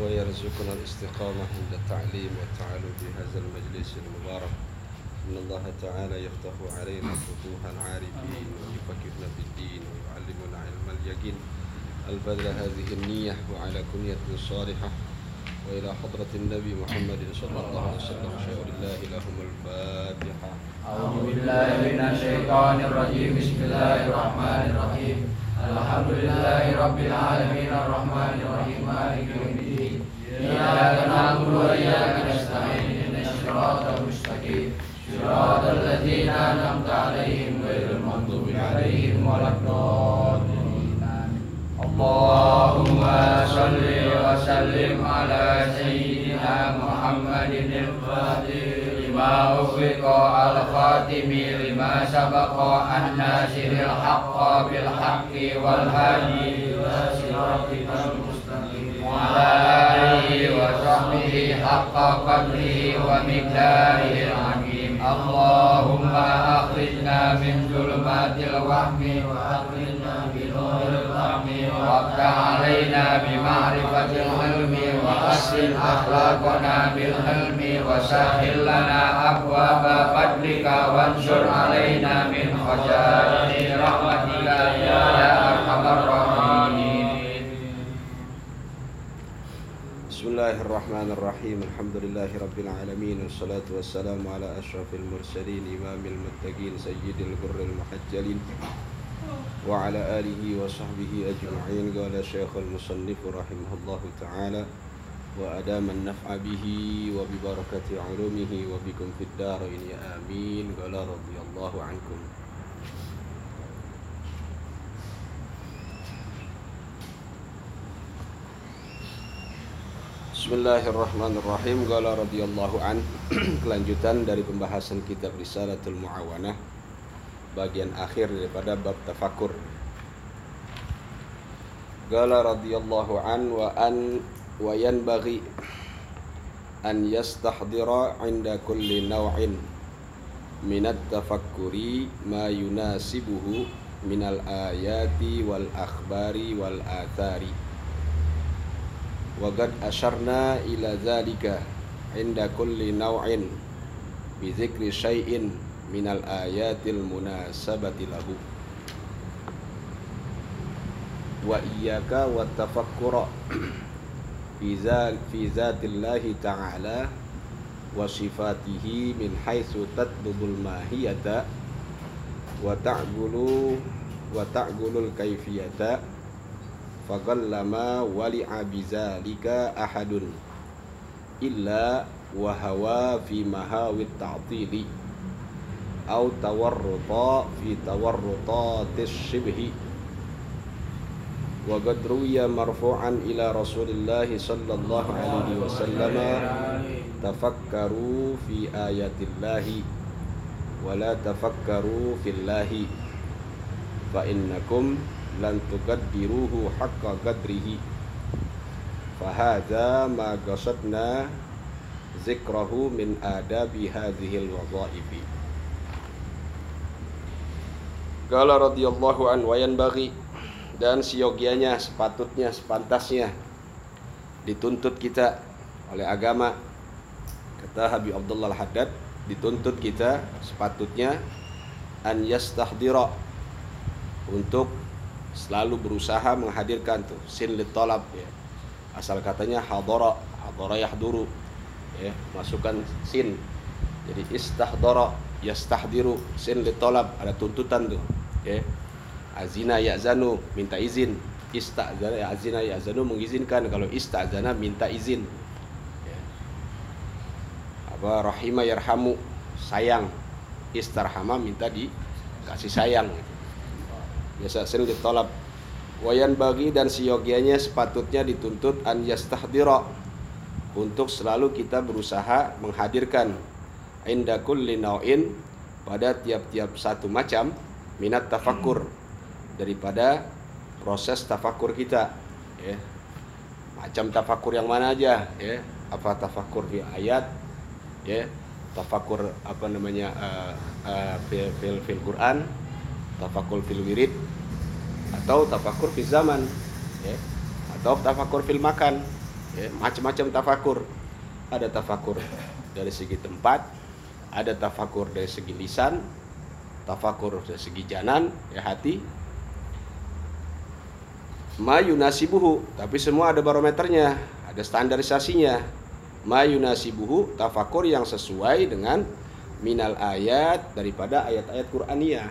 ويرزقنا الاستقامة عند التعليم والتعلم في هذا المجلس المبارك إن الله تعالى يفتح علينا فتوح العارفين ويفكرنا في الدين. ويعلمنا علم اليقين البذل هذه النية وعلى كنية صالحة وإلى حضرة النبي محمد صلى الله عليه وسلم شهر الله لهم الفاتحة أعوذ بالله من الشيطان الرجيم. بسم الله الرحمن الرحيم. الحمد لله رب العالمين. الرحمن الرحيم. مالك يوم الدين. إياك نعبد وإياك نستعين. اهدنا الصراط المستقيم. صراط الذين أنعمت عليهم غير المغضوب عليهم ولا الضالين. اللهم صل وسلم على سيدنا محمد الفاتح. لما أغلق الخاتم لما سبق الناصر الحق بالحق والهادي إلى صراطك المستقيم وعلى آله وصحبه حق قدره ومقداره العظيم. اللهم أخرجنا من ظلمات الوهم وأخرجنا بنور الفهم وافتح علينا بمعرفة العلم وحسن أخلاقنا بالحلم وسهل لنا أبواب فضلك وانشر علينا من خزائن رحمتك يا أرحم الراحمين. بسم الله الرحمن الرحيم. الحمد لله رب العالمين والصلاة والسلام على أشرف المرسلين إمام المتقين سيد الغر المحجلين وعلى آله وصحبه أجمعين. قال الشيخ المصنف رحمه الله تعالى وأدام النفع به وببركة علومه وبكم في الدارين آمين قال رضي الله عنكم Bismillahirrahmanirrahim Qala radhiyallahu an Kelanjutan dari pembahasan kitab Risalatul Muawanah Bagian akhir daripada bab tafakur Qala radhiyallahu an wa an wa yanbaghi an yastahdira inda kulli naw'in minat tafakkuri ma yunasibuhu minal ayati wal akhbari wal athari وقد أشرنا إلى ذلك عند كل نوع بذكر شيء من الآيات المناسبة له وإياك والتفكر في ذات في ذات الله تعالى وصفاته من حيث تطلب الماهية وتعقل وتعقل الكيفية فقلما ولع بذلك أحد إلا وهوى في مهاوي التعطيل أو تورط في تورطات الشبه وقد روي مرفوعا إلى رسول الله صلى الله عليه وسلم تفكروا في آيات الله ولا تفكروا في الله فإنكم lan tuqaddiruhu haqqa qadrihi fahadha ma qasadna zikrahu min adabi hadhil wadhaifi Qala radhiyallahu an wa yanbaghi dan siogianya sepatutnya sepantasnya dituntut kita oleh agama. Kata Habib Abdullah Al-Haddad dituntut kita sepatutnya an yastahdira untuk selalu berusaha menghadirkan tuh sin litolab ya. Asal katanya hadara hadara yahduru ya masukkan sin. Jadi istahdara yastahdiru sin litolab ada tuntutan tuh ya azina ya'zanu minta izin. Istazana ya azina ya'zanu mengizinkan kalau istazana minta izin. Ya. apa rahima yarhamu sayang. Istarhama minta dikasih sayang. Biasa sering ditolak. Wayan bagi dan siyogianya sepatutnya dituntut an yastahdira untuk selalu kita berusaha menghadirkan. Inda kulli nau'in pada tiap-tiap satu macam minat tafakur daripada proses tafakur kita ya. Macam tafakur yang mana aja ya. Apa tafakur di ayat ya. Tafakur apa namanya uh, uh, fil, fil, fil Quran tafakur fil wirid atau tafakur fil zaman ya. Atau tafakur fil makan ya. Macam-macam tafakur. Ada tafakur dari segi tempat ada tafakur dari segi lisan tafakur dari segi janan ya hati ma yunasibuhu tapi semua ada barometernya ada standarisasinya. Ma yunasibuhu tafakur yang sesuai dengan minal ayat daripada ayat-ayat Qur'aniyah.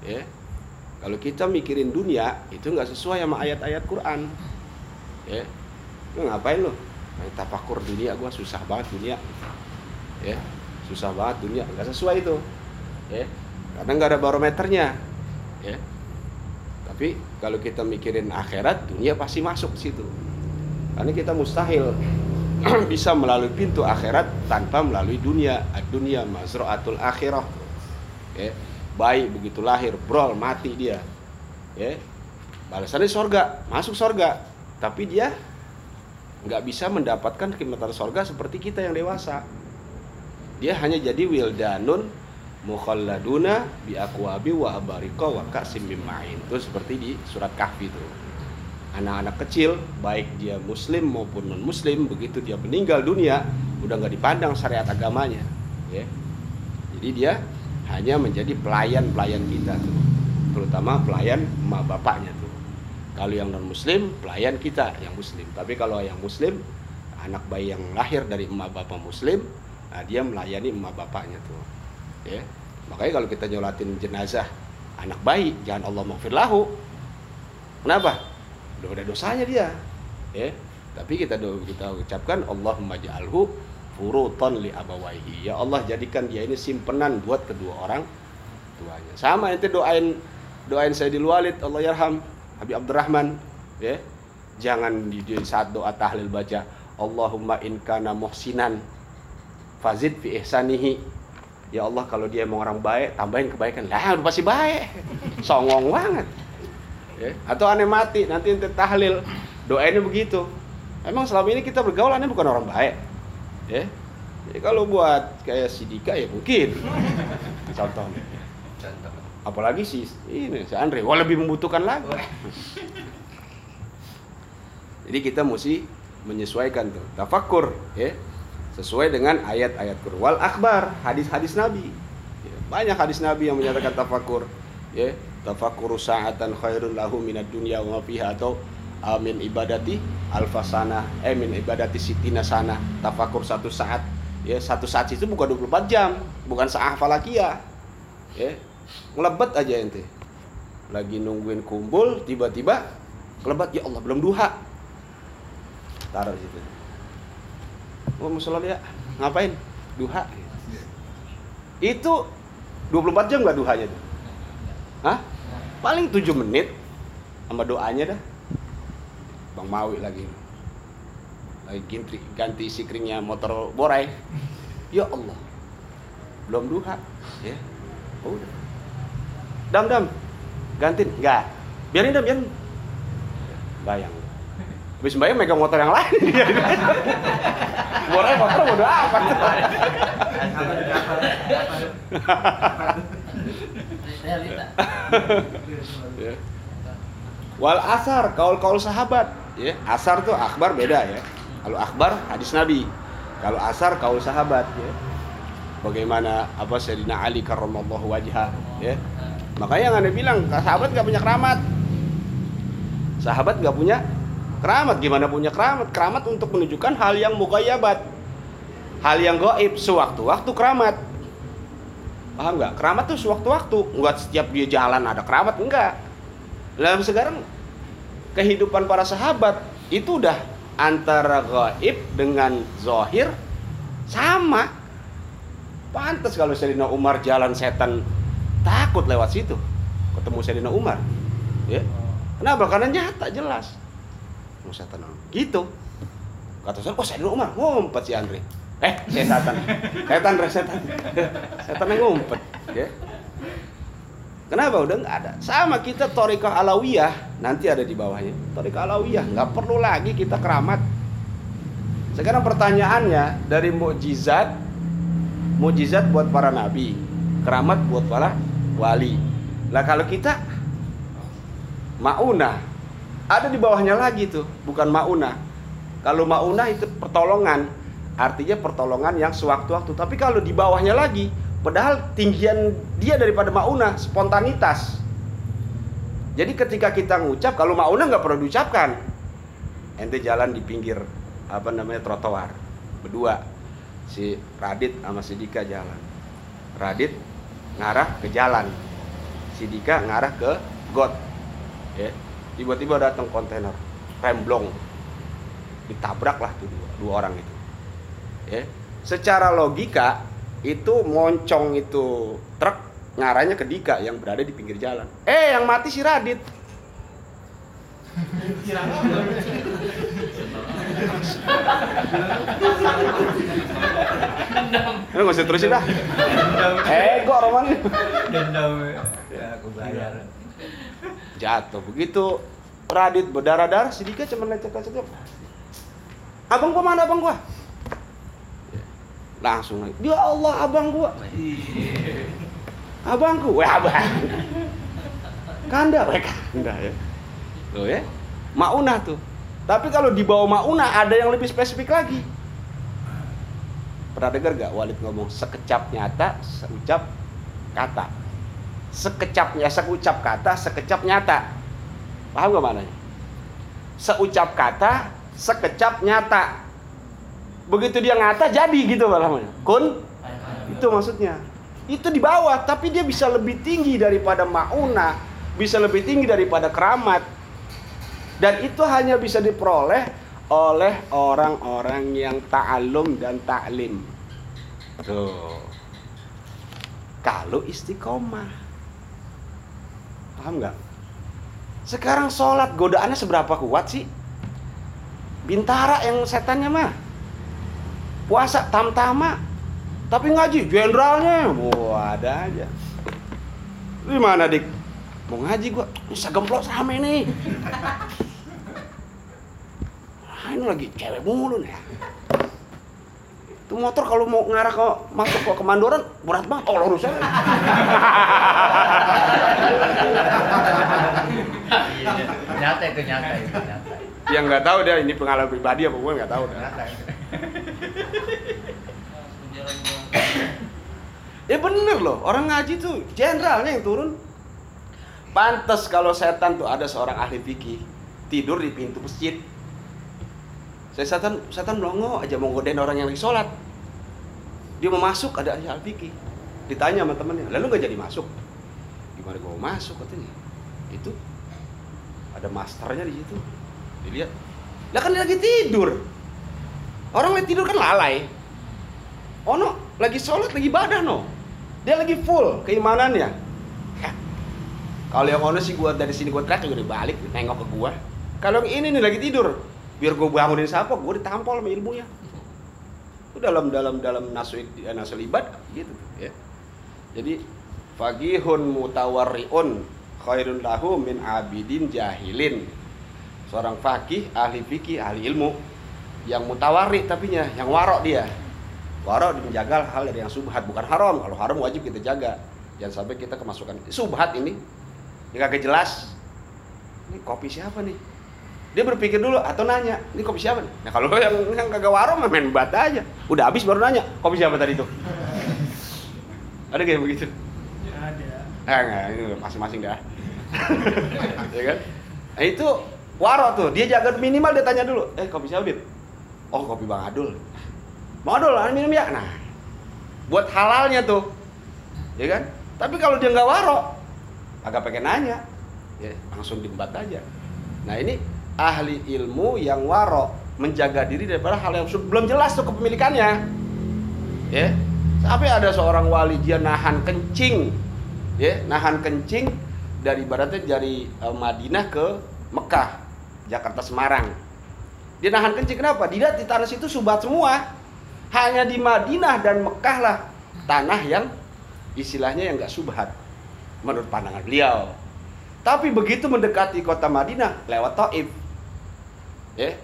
Ya. Kalau kita mikirin dunia itu nggak sesuai sama ayat-ayat Quran. Ya. Lu ngapain main tafakur dunia gua susah banget dunia. Ya. Susah banget dunia nggak sesuai itu. Ya. Karena nggak ada barometernya. Ya tapi kalau kita mikirin akhirat, dunia pasti masuk situ. Karena kita mustahil bisa melalui pintu akhirat tanpa melalui dunia. Dunia mazraatul akhirah. Ya. Baik begitu lahir, brol, mati dia. Ya. Balasannya sorga, masuk sorga. Tapi dia nggak bisa mendapatkan kenikmatan sorga seperti kita yang dewasa. Dia hanya jadi wildanun mukhalladuna bi aqwabi wa abariqa wa kasim ma'in. Itu seperti di surat Kahfi itu. Anak-anak kecil, baik dia muslim maupun non muslim, begitu dia meninggal dunia, udah nggak dipandang syariat agamanya, ya. Jadi dia hanya menjadi pelayan-pelayan kita tuh. Terutama pelayan emak bapaknya tuh. Kalau yang non muslim, pelayan kita yang muslim. Tapi kalau yang muslim, anak bayi yang lahir dari emak bapak muslim, nah dia melayani emak bapaknya tuh ya. Makanya kalau kita nyolatin jenazah anak bayi jangan Allah maghfir lahu. Kenapa? Udah ada dosanya dia. Ya. Tapi kita kita ucapkan Allahumma ja'alhu furuton li abawaihi. Ya Allah jadikan dia ini simpenan buat kedua orang tuanya. Sama nanti doain doain saya di Walid Allah yarham Habib Abdurrahman. Ya. Jangan di, di saat doa tahlil baca Allahumma in kana muhsinan fazid fi ihsanihi ya Allah kalau dia emang orang baik tambahin kebaikan. Lah udah pasti baik. Songong banget. Ya. atau aneh mati nanti ente tahlil. Doainnya begitu. Emang selama ini kita bergaul aneh bukan orang baik. Ya jadi kalau buat kayak si Dika ya mungkin. Contoh. Apalagi si ini si Andre. Wah lebih membutuhkan lagi. Jadi kita mesti menyesuaikan tuh. Tafakur ya sesuai dengan ayat-ayat Quran. Wal akbar hadis-hadis Nabi. Ya, banyak hadis Nabi yang menyatakan tafakur. Ya tafakur sa'atan khairun lahu minad dunya wa fiha atau amin ibadati alfasana eh min ibadati sitina sana. Tafakur satu saat. Ya satu saat itu bukan 24 jam. Bukan saat falakia. Ya ngelebet aja ente. Lagi nungguin kumpul tiba-tiba kelebat ya Allah belum duha. Taruh situ oh musola ya. Ngapain? Duha. Itu 24 jam nggak duhanya tuh? Hah? paling 7 menit sama doanya dah. Bang Mawi lagi. Lagi ganti, ganti sikringnya motor borai. Ya Allah. Belum duha ya. Oh, udah. Dam dam. Ganti enggak biarin dam biarin. Bayang habis bayang megang motor yang lain. Bornya motor bodo apa. Wal asar kaul kaul sahabat. Ya asar tuh akbar beda ya. Kalau akbar hadis nabi. Kalau asar kaul sahabat ya. Bagaimana apa Sayyidina Ali karramallahu wajha ya. Makanya yang anda bilang sahabat nggak punya keramat. Sahabat nggak punya keramat gimana punya keramat? Keramat untuk menunjukkan hal yang mugayabat hal yang goib sewaktu-waktu keramat. Paham nggak? Keramat tuh sewaktu-waktu. Nggak setiap dia jalan ada keramat enggak dalam sekarang kehidupan para sahabat itu udah antara gaib dengan zohir sama. Pantas kalau Sayyidina Umar jalan setan takut lewat situ. Ketemu Sayyidina Umar. Ya. Kenapa? Karena nyata jelas mau setan gitu kata saya oh Sayyidina Umar ngumpet si Andre eh setan setan setan setan yang ngumpet ya Kenapa? Udah nggak ada. Sama kita Torika Alawiyah nanti ada di bawahnya. Torika Alawiyah nggak perlu lagi kita keramat. Sekarang pertanyaannya dari mukjizat mujizat buat para nabi, keramat buat para wali. Lah kalau kita mauna ada di bawahnya lagi tuh, bukan mauna. Kalau mauna itu pertolongan, artinya pertolongan yang sewaktu-waktu. Tapi kalau di bawahnya lagi, padahal tinggian dia daripada mauna, spontanitas. Jadi ketika kita ngucap, kalau mauna nggak perlu diucapkan. Ente jalan di pinggir apa namanya trotoar, berdua, si Radit sama si Dika jalan. Radit ngarah ke jalan, si Dika ngarah ke got. Ya, tiba-tiba datang kontainer, remblong, ditabrak lah tuh dua, dua orang itu. Ya, secara logika itu moncong itu truk ngarahnya ke Dika yang berada di pinggir jalan. Eh, yang mati si Radit. Ini nggak usah terusin dah. Eh, kok Roman Dendam ya aku bayar. Jatuh. Begitu Radit berdarah-darah si Dika cuma lecet-lecet. Abang gua mana abang gua? Langsung lagi ya Allah abang gua. Abangku weh abang. Kanda weh kanda ya. Loh ya. Maunah tuh. Tapi kalau di bawah maunah ada yang lebih spesifik lagi. Pernah dengar gak Walid ngomong sekecap nyata seucap kata sekecapnya seucap kata sekecap nyata. Paham gak maknanya? Seucap kata sekecap nyata. Begitu dia ngata jadi gitu namanya kun? Itu maksudnya. Itu di bawah tapi dia bisa lebih tinggi daripada mauna bisa lebih tinggi daripada keramat. Dan itu hanya bisa diperoleh oleh orang-orang yang ta'alum dan ta'lim. Tuh. Kalau istiqomah paham nggak? Sekarang sholat godaannya seberapa kuat sih? Bintara yang setannya mah. Puasa tam-tama tapi ngaji jenderalnya. Wah ada aja. Di mana dik? Mau ngaji gua? Bisa gemplok rame nih. Nah, ini lagi cewek mulu nih itu motor kalau mau ngarah ke masuk ke kemandoran berat banget oh lurusnya nyata itu nyata itu nyata. yang nggak tahu deh ini pengalaman pribadi apa gue nggak tahu. Nyata. Ya bener loh, orang ngaji tuh jenderalnya yang turun. Pantes kalau setan tuh ada seorang ahli fikih tidur di pintu masjid. Saya setan setan melongo aja mau godain orang yang lagi sholat. Dia mau masuk ada ahli fikih. Ditanya sama temennya, lalu nggak jadi masuk. Gimana gue mau masuk katanya? Itu ada masternya di situ. Dilihat, lah kan dia lagi tidur. Orang lagi tidur kan lalai. Oh no, lagi sholat, lagi ibadah no. Dia lagi full keimanannya. Kalau yang ono sih gua dari sini gua teriak juga balik nengok ke gua. Kalau yang ini nih lagi tidur, biar gua bangunin siapa, gua ditampol sama ilmunya. Itu dalam dalam dalam nasu nasul ibad gitu ya. Jadi fagihun mutawarriun khairun lahu min abidin jahilin. Seorang fakih, ahli fikih, ahli ilmu yang mutawarri tapinya, yang warok dia. Warok menjaga hal dari yang subhat bukan haram. Kalau haram wajib kita jaga. Jangan sampai kita kemasukan subhat ini. Ini kagak jelas. Ini kopi siapa nih? Dia berpikir dulu atau nanya, ini kopi siapa nih? Nah kalau yang yang kagak warung mah main bata aja. Udah habis baru nanya, kopi siapa tadi itu? Ada kayak begitu? Ada. Eh enggak, ini masing-masing dah. ya kan? Nah itu warok tuh, dia jaga minimal dia tanya dulu, eh kopi siapa Bib? Oh kopi Bang Adul. Bang Adul, minum ya? Nah, buat halalnya tuh, ya kan? Tapi kalau dia nggak warok, agak pengen nanya, ya langsung diembat aja. Nah ini ahli ilmu yang warok menjaga diri daripada hal yang belum jelas tuh kepemilikannya. Ya, sampai ada seorang wali dia nahan kencing, ya nahan kencing dari ibaratnya dari eh, Madinah ke Mekah, Jakarta Semarang. Dia nahan kencing kenapa? Dia di tanah situ subat semua. Hanya di Madinah dan Mekah lah tanah yang istilahnya yang nggak subhat menurut pandangan beliau. Tapi begitu mendekati kota Madinah lewat Taif, ya,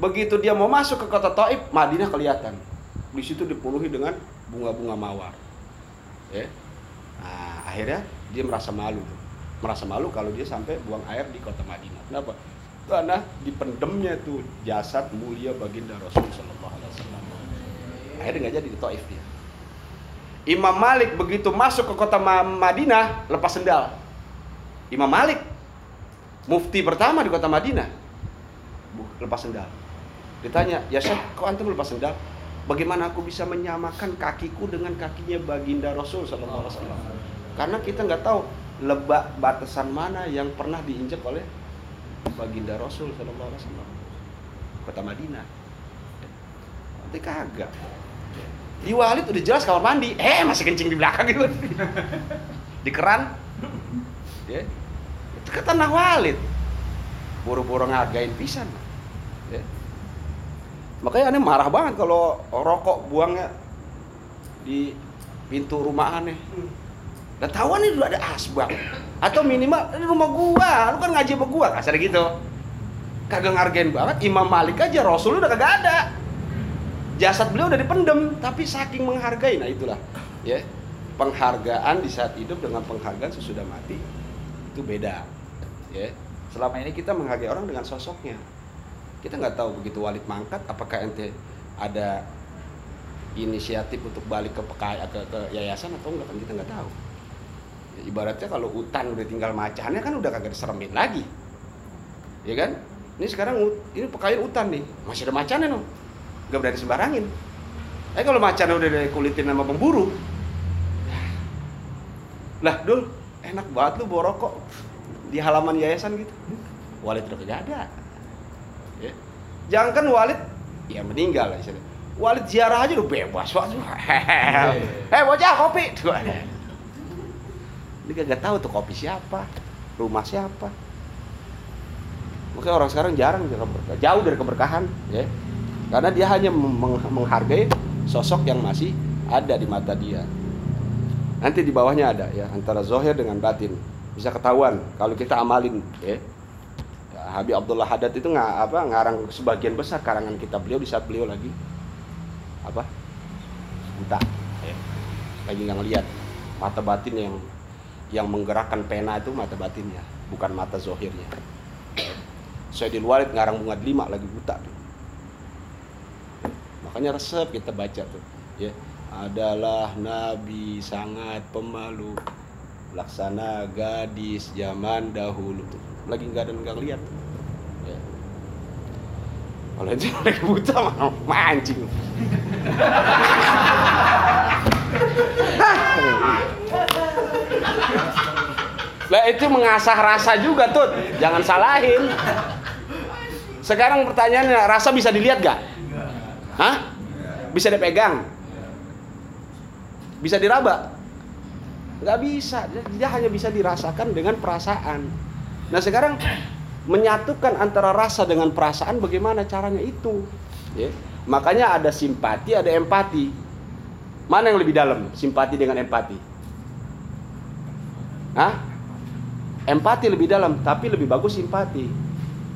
begitu dia mau masuk ke kota Taif, Madinah kelihatan. Di situ dipenuhi dengan bunga-bunga mawar. Ya. Nah, akhirnya dia merasa malu. Merasa malu kalau dia sampai buang air di kota Madinah. Kenapa? Karena dipendemnya tuh jasad mulia baginda Rasul Sallallahu Alaihi Wasallam. Akhirnya nggak jadi di Taif dia. Imam Malik begitu masuk ke kota Madinah lepas sendal. Imam Malik mufti pertama di kota Madinah lepas sendal. Ditanya, ya Syekh, kok antum lepas sendal? Bagaimana aku bisa menyamakan kakiku dengan kakinya baginda Rasul Sallallahu Alaihi Wasallam? Karena kita nggak tahu lebak batasan mana yang pernah diinjak oleh baginda Rasul Sallallahu Alaihi Wasallam. Kota Madinah. Nanti kagak. Di Walid udah jelas kamar mandi, eh masih kencing di belakang gitu. di keran. Ya. Itu Walid. Buru-buru ngagain pisan. Ya. Makanya aneh marah banget kalau rokok buangnya di pintu rumah aneh. Dan tahu nih dulu ada asbak. Atau minimal ini rumah gua, lu kan ngaji sama gua, kasar gitu. Kagak ngargain banget Imam Malik aja Rasul udah kagak ada. Jasad beliau udah dipendem, tapi saking menghargai nah itulah ya. Penghargaan di saat hidup dengan penghargaan sesudah mati itu beda. Ya. Selama ini kita menghargai orang dengan sosoknya. Kita nggak tahu begitu Walid mangkat apakah ente ada inisiatif untuk balik ke PKI ke, ke yayasan atau enggak kan kita nggak tahu. Ya, ibaratnya kalau hutan udah tinggal macannya kan udah kagak diseremin lagi. Ya kan? Ini sekarang ini PKI hutan nih masih ada macannya no. Nggak berani sembarangin. Eh kalau macannya udah kulitin sama pemburu. Lah dul enak banget lu bawa di halaman yayasan gitu. Walid udah kagak ada. Ya. jangan kan Walid. Ya meninggal lah istilahnya Walid ziarah aja udah bebas waktu eh bocah kopi. Ini kagak tahu tuh kopi siapa rumah siapa. Makanya orang sekarang jarang jauh dari keberkahan ya. Karena dia hanya menghargai sosok yang masih ada di mata dia. Nanti di bawahnya ada ya antara zohir dengan batin bisa ketahuan kalau kita amalin ya Habib Abdullah Haddad itu nggak apa ngarang sebagian besar karangan kita beliau di saat beliau lagi apa buta ya. lagi nggak ngelihat mata batin yang yang menggerakkan pena itu mata batinnya bukan mata zohirnya saya di luar ngarang bunga lima lagi buta tuh. makanya resep kita baca tuh ya adalah nabi sangat pemalu laksana gadis zaman dahulu tuh lagi nggak ada nggak lihat ya. itu lagi buta mancing lah itu mengasah rasa juga tuh jangan salahin sekarang pertanyaannya rasa bisa dilihat gak? Hah? Bisa dipegang? Bisa diraba? Gak bisa, dia hanya bisa dirasakan dengan perasaan. Nah sekarang menyatukan antara rasa dengan perasaan bagaimana caranya itu? Ya. Makanya ada simpati, ada empati. Mana yang lebih dalam? Simpati dengan empati. Hah? Empati lebih dalam, tapi lebih bagus simpati.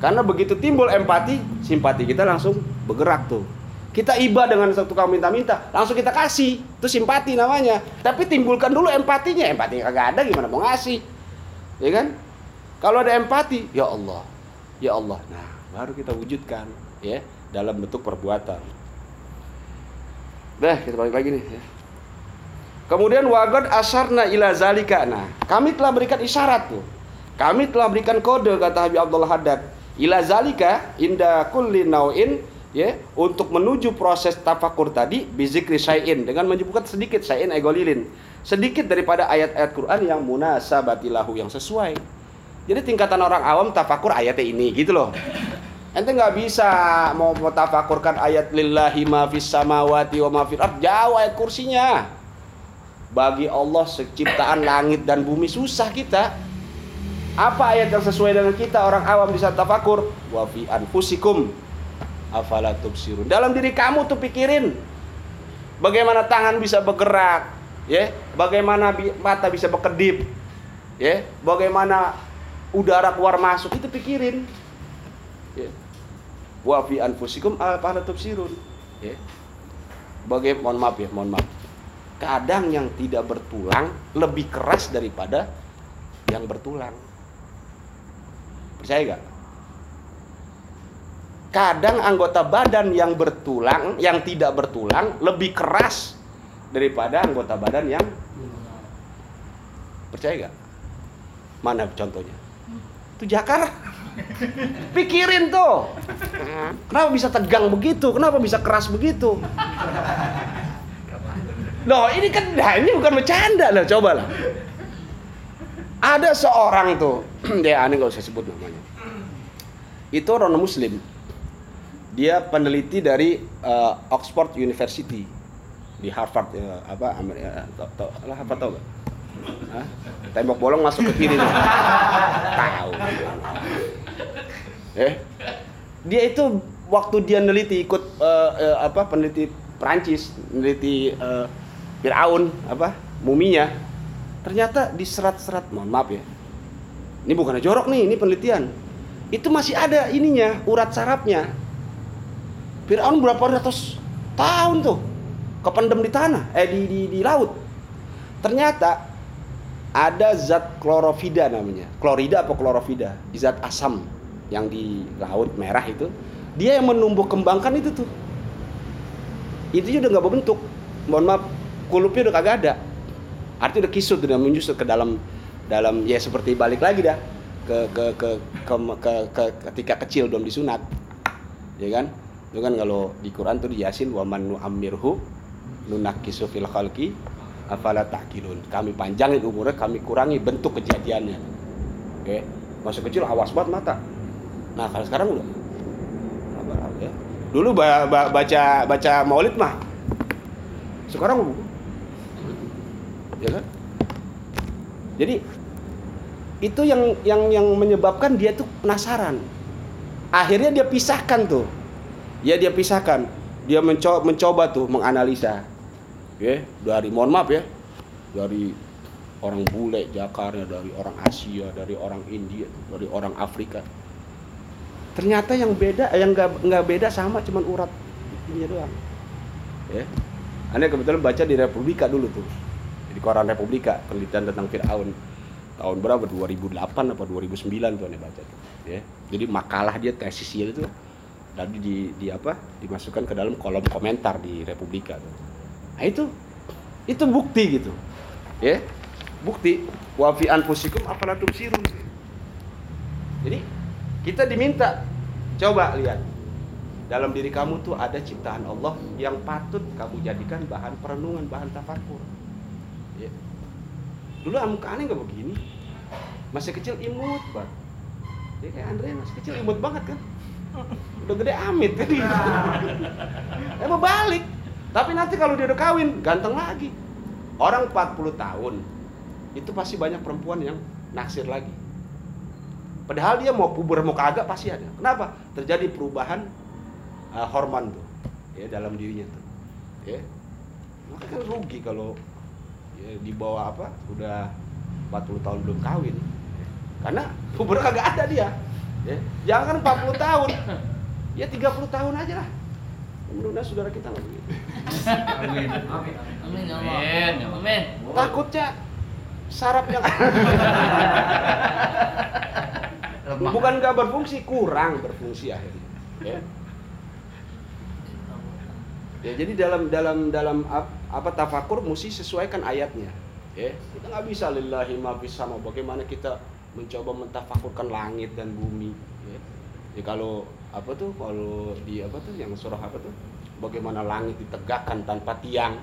Karena begitu timbul empati, simpati kita langsung bergerak tuh. Kita iba dengan satu kamu minta-minta, langsung kita kasih. Itu simpati namanya. Tapi timbulkan dulu empatinya. Empatinya kagak ada gimana mau ngasih. Ya kan? Kalau ada empati, ya Allah, ya Allah. Nah, baru kita wujudkan ya dalam bentuk perbuatan. Dah, kita balik lagi nih ya. Kemudian wagad asarna ila zalika. Nah, kami telah berikan isyarat tuh. Kami telah berikan kode kata Habib Abdullah Haddad. Ila zalika inda kulli nau'in ya untuk menuju proses tafakur tadi bizikri syai'in dengan menyebutkan sedikit syai'in egolilin sedikit daripada ayat-ayat Quran yang munasabatilahu yang sesuai jadi tingkatan orang awam tafakur ayatnya ini gitu loh. Ente nggak bisa mau tafakurkan ayat lillahi ma fis samawati wa ma fil ard jauh ayat kursinya. Bagi Allah seciptaan langit dan bumi susah kita. Apa ayat yang sesuai dengan kita orang awam bisa tafakur? Wa fi anfusikum afala tubsirun. Dalam diri kamu tuh pikirin bagaimana tangan bisa bergerak, ya, bagaimana mata bisa berkedip, ya, bagaimana udara keluar masuk itu pikirin ya. wa fi anfusikum afala tubsirun ya. Bagai mohon maaf ya mohon maaf kadang yang tidak bertulang lebih keras daripada yang bertulang. Percaya gak? Kadang anggota badan yang bertulang, yang tidak bertulang lebih keras daripada anggota badan yang percaya gak? Mana contohnya? Itu jakar. Pikirin tuh. Kenapa bisa tegang begitu? Kenapa bisa keras begitu? Loh, ini kan nah ini bukan bercanda loh, coba lah. Ada seorang tuh, dia aneh gak usah sebut namanya. Itu orang muslim. Dia peneliti dari uh, Oxford University di Harvard ya, apa Amerika tau, tau, lah apa tau gak? Hah? Tembok bolong masuk ke kiri. Tahu. Eh, dia itu waktu dia neliti ikut uh, uh, apa peneliti Prancis, neliti uh, Firaun apa muminya ternyata di serat-serat mohon maaf ya ini bukan jorok nih ini penelitian itu masih ada ininya urat sarafnya Firaun berapa ratus tahun tuh kependem di tanah eh di di, di laut. Ternyata ada zat klorofida namanya. Klorida apa klorofida? Zat asam yang di laut merah itu. Dia yang menumbuh kembangkan itu tuh. Itu udah nggak berbentuk. Mohon maaf kulupnya udah kagak ada. Artinya udah kisut udah menyusut ke dalam dalam ya seperti balik lagi dah ke ke ke ke, ke, ke ketika kecil belum disunat. Ya kan itu kan kalau di Quran tuh di Yasin wa man nu'ammirhu nunakisu fil khalqi afala ta'qilun. Kami panjangin umurnya kami kurangi bentuk kejadiannya. Oke? Masa kecil awas banget mata. Nah kalau sekarang udah ya. dulu baca baca maulid mah sekarang ya kan? Jadi itu yang yang yang menyebabkan dia tuh penasaran. Akhirnya dia pisahkan tuh ya dia pisahkan. Dia mencoba mencoba tuh menganalisa. Ya dari mohon maaf ya dari orang bule Jakarta dari orang Asia dari orang India dari orang Afrika. Ternyata yang beda yang nggak beda sama cuman urat ini doang. Ya. Anda kebetulan baca di Republika dulu tuh. Di koran Republika penelitian tentang Fir'aun. Tahun berapa? 2008 apa 2009 tuh anda baca tuh. Ya. Jadi makalah dia tesisnya itu tadi di, di apa dimasukkan ke dalam kolom komentar di Republika nah itu itu bukti gitu ya bukti wa fi anfusikum afala tubsirun jadi kita diminta coba lihat dalam diri kamu tuh ada ciptaan Allah yang patut kamu jadikan bahan perenungan, bahan tafakur. Ya. Dulu muka aneh nggak begini, masih kecil imut banget. Ya kayak Andre masih kecil imut banget kan. Udah gede amit kan mau balik. Tapi nanti kalau dia udah kawin, ganteng lagi. Orang 40 tahun, itu pasti banyak perempuan yang naksir lagi. Padahal dia mau puber mau kagak pasti ada. Kenapa? Terjadi perubahan uh, hormon tuh ya dalam dirinya tuh. Ya. Maka kan rugi kalau ya, di bawah apa udah 40 tahun belum kawin. Karena puber kagak ada dia. Ya. Jangan 40 tahun. Ya 30 tahun aja lah. Mudah-mudahan saudara kita nggak begitu. Amin. Amin. Amin. ya Allah. Amin. Amin. Takutnya saraf yang bukan nggak berfungsi, kurang berfungsi akhirnya. Ya. Ya, jadi dalam dalam dalam ap- apa tafakur mesti sesuaikan ayatnya. Ya, kita nggak bisa lillahi ma sama. Bagaimana kita mencoba mentafakurkan langit dan bumi. Ya. Ya, kalau apa tuh kalau di apa tuh yang surah apa tuh? Bagaimana langit ditegakkan tanpa tiang,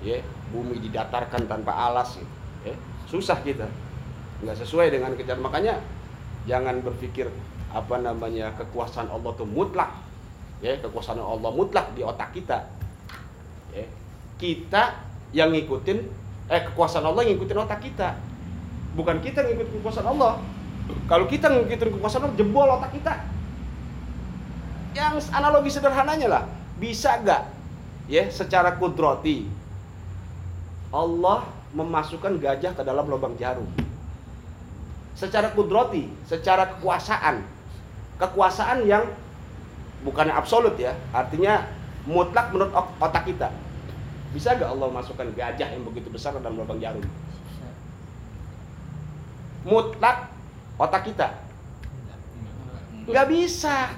ya, bumi didatarkan tanpa alas, gitu. ya. Susah kita, nggak sesuai dengan kejar. Makanya jangan berpikir apa namanya kekuasaan Allah itu mutlak ya kekuasaan Allah mutlak di otak kita ya kita yang ngikutin eh kekuasaan Allah yang ngikutin otak kita bukan kita yang ngikutin kekuasaan Allah kalau kita ngikutin kekuasaan Allah jebol otak kita yang analogi sederhananya lah bisa gak ya secara kudroti Allah memasukkan gajah ke dalam lubang jarum secara kudroti, secara kekuasaan. Kekuasaan yang bukan absolut ya, artinya mutlak menurut ot- otak kita. Bisa gak Allah masukkan gajah yang begitu besar ke dalam lubang jarum? Mutlak otak kita. Nggak bisa.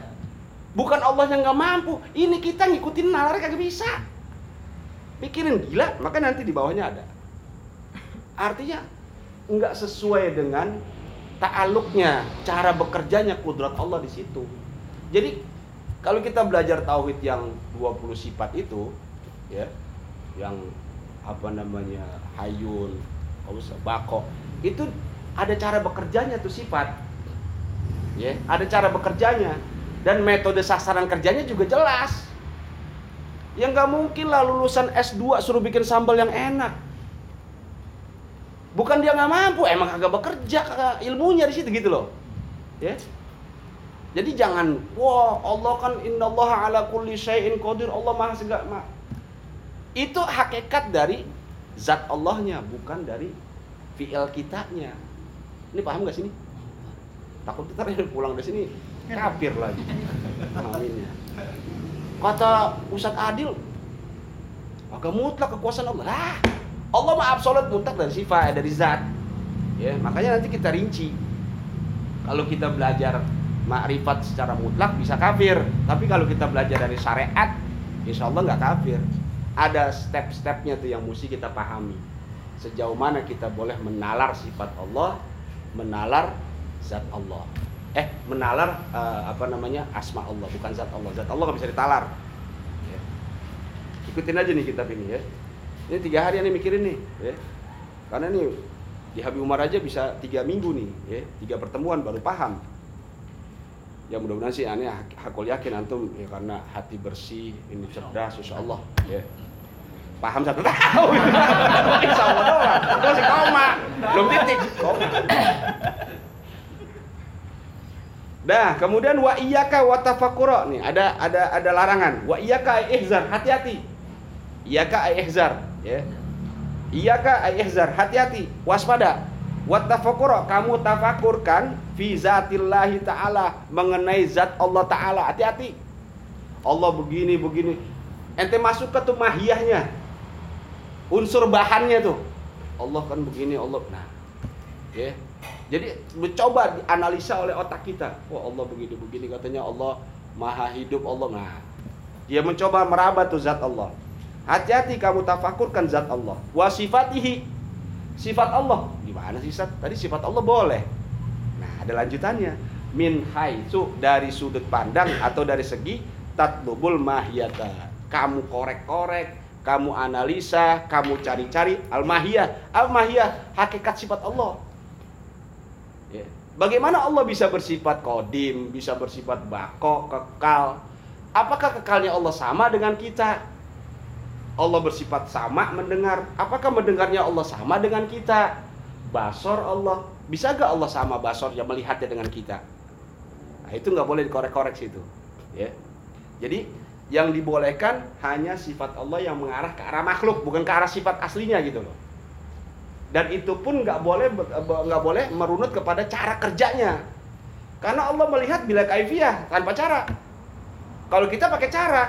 Bukan Allah yang nggak mampu. Ini kita ngikutin nalar kagak bisa. Pikirin gila, maka nanti di bawahnya ada. Artinya nggak sesuai dengan ta'aluknya, cara bekerjanya kudrat Allah di situ. Jadi kalau kita belajar tauhid yang 20 sifat itu, ya, yang apa namanya hayun, bako, itu ada cara bekerjanya tuh sifat. Ya, ada cara bekerjanya dan metode sasaran kerjanya juga jelas. Yang nggak mungkin lah lulusan S2 suruh bikin sambal yang enak. Bukan dia nggak mampu, emang kagak bekerja, kagak ilmunya di situ gitu loh. Ya. Jadi jangan, wah Allah kan innallaha ala kulli syai'in qadir, Allah maha segala ma. Itu hakikat dari zat Allahnya, bukan dari fi'il kitanya. Ini paham gak sini? Takut ntar pulang dari sini kafir lagi. Amin ya. Kata Ustadz Adil, agak mutlak kekuasaan Allah. Ah, Allah mah absolut mutlak dari sifat, dari zat. Ya, makanya nanti kita rinci. Kalau kita belajar makrifat secara mutlak bisa kafir. Tapi kalau kita belajar dari syariat, insya Allah nggak kafir. Ada step-stepnya tuh yang mesti kita pahami. Sejauh mana kita boleh menalar sifat Allah, menalar zat Allah. Eh menalar uh, apa namanya asma Allah bukan zat Allah. Zat Allah nggak bisa ditalar. Ya. ikutin aja nih kitab ini ya. Ini tiga hari nih mikirin nih ya. Karena nih di Habib Umar aja bisa tiga minggu nih ya. Tiga pertemuan baru paham. Ya mudah-mudahan sih aneh hakul yakin antum ya karena hati bersih ini cerdas insya Allah ya paham satu tahun Allah doang itu masih koma belum titik koma Dah, kemudian wa iyyaka wa tafakkura nih, ada ada ada larangan. Wa iyyaka ihzar, hati-hati. Iyyaka ihzar, ya. Iyyaka ihzar, hati-hati, waspada. Wa tafakkura, kamu tafakurkan fi zatillahi taala, mengenai zat Allah taala, hati-hati. Allah begini begini. Ente masuk ke tuh mahiyahnya. Unsur bahannya tuh. Allah kan begini, Allah. Nah, ya. Jadi mencoba dianalisa oleh otak kita. Wah Allah begini-begini katanya Allah maha hidup Allah. Nah, dia mencoba meraba tuh zat Allah. Hati-hati kamu tafakurkan zat Allah. Wa sifatihi. Sifat Allah. Gimana sih Sat? Tadi sifat Allah boleh. Nah, ada lanjutannya. Min haitsu dari sudut pandang atau dari segi tatlubul mahiyata. Kamu korek-korek, kamu analisa, kamu cari-cari al-mahiyah. Al-mahiyah hakikat sifat Allah. Ya. Bagaimana Allah bisa bersifat kodim, bisa bersifat bako, kekal? Apakah kekalnya Allah sama dengan kita? Allah bersifat sama mendengar. Apakah mendengarnya Allah sama dengan kita? Basor Allah. Bisa gak Allah sama basornya melihatnya dengan kita? Nah, itu nggak boleh dikorek-korek situ. Ya. Jadi yang dibolehkan hanya sifat Allah yang mengarah ke arah makhluk, bukan ke arah sifat aslinya gitu loh. Dan itu pun nggak boleh nggak boleh merunut kepada cara kerjanya. Karena Allah melihat bila kaifiah tanpa cara. Kalau kita pakai cara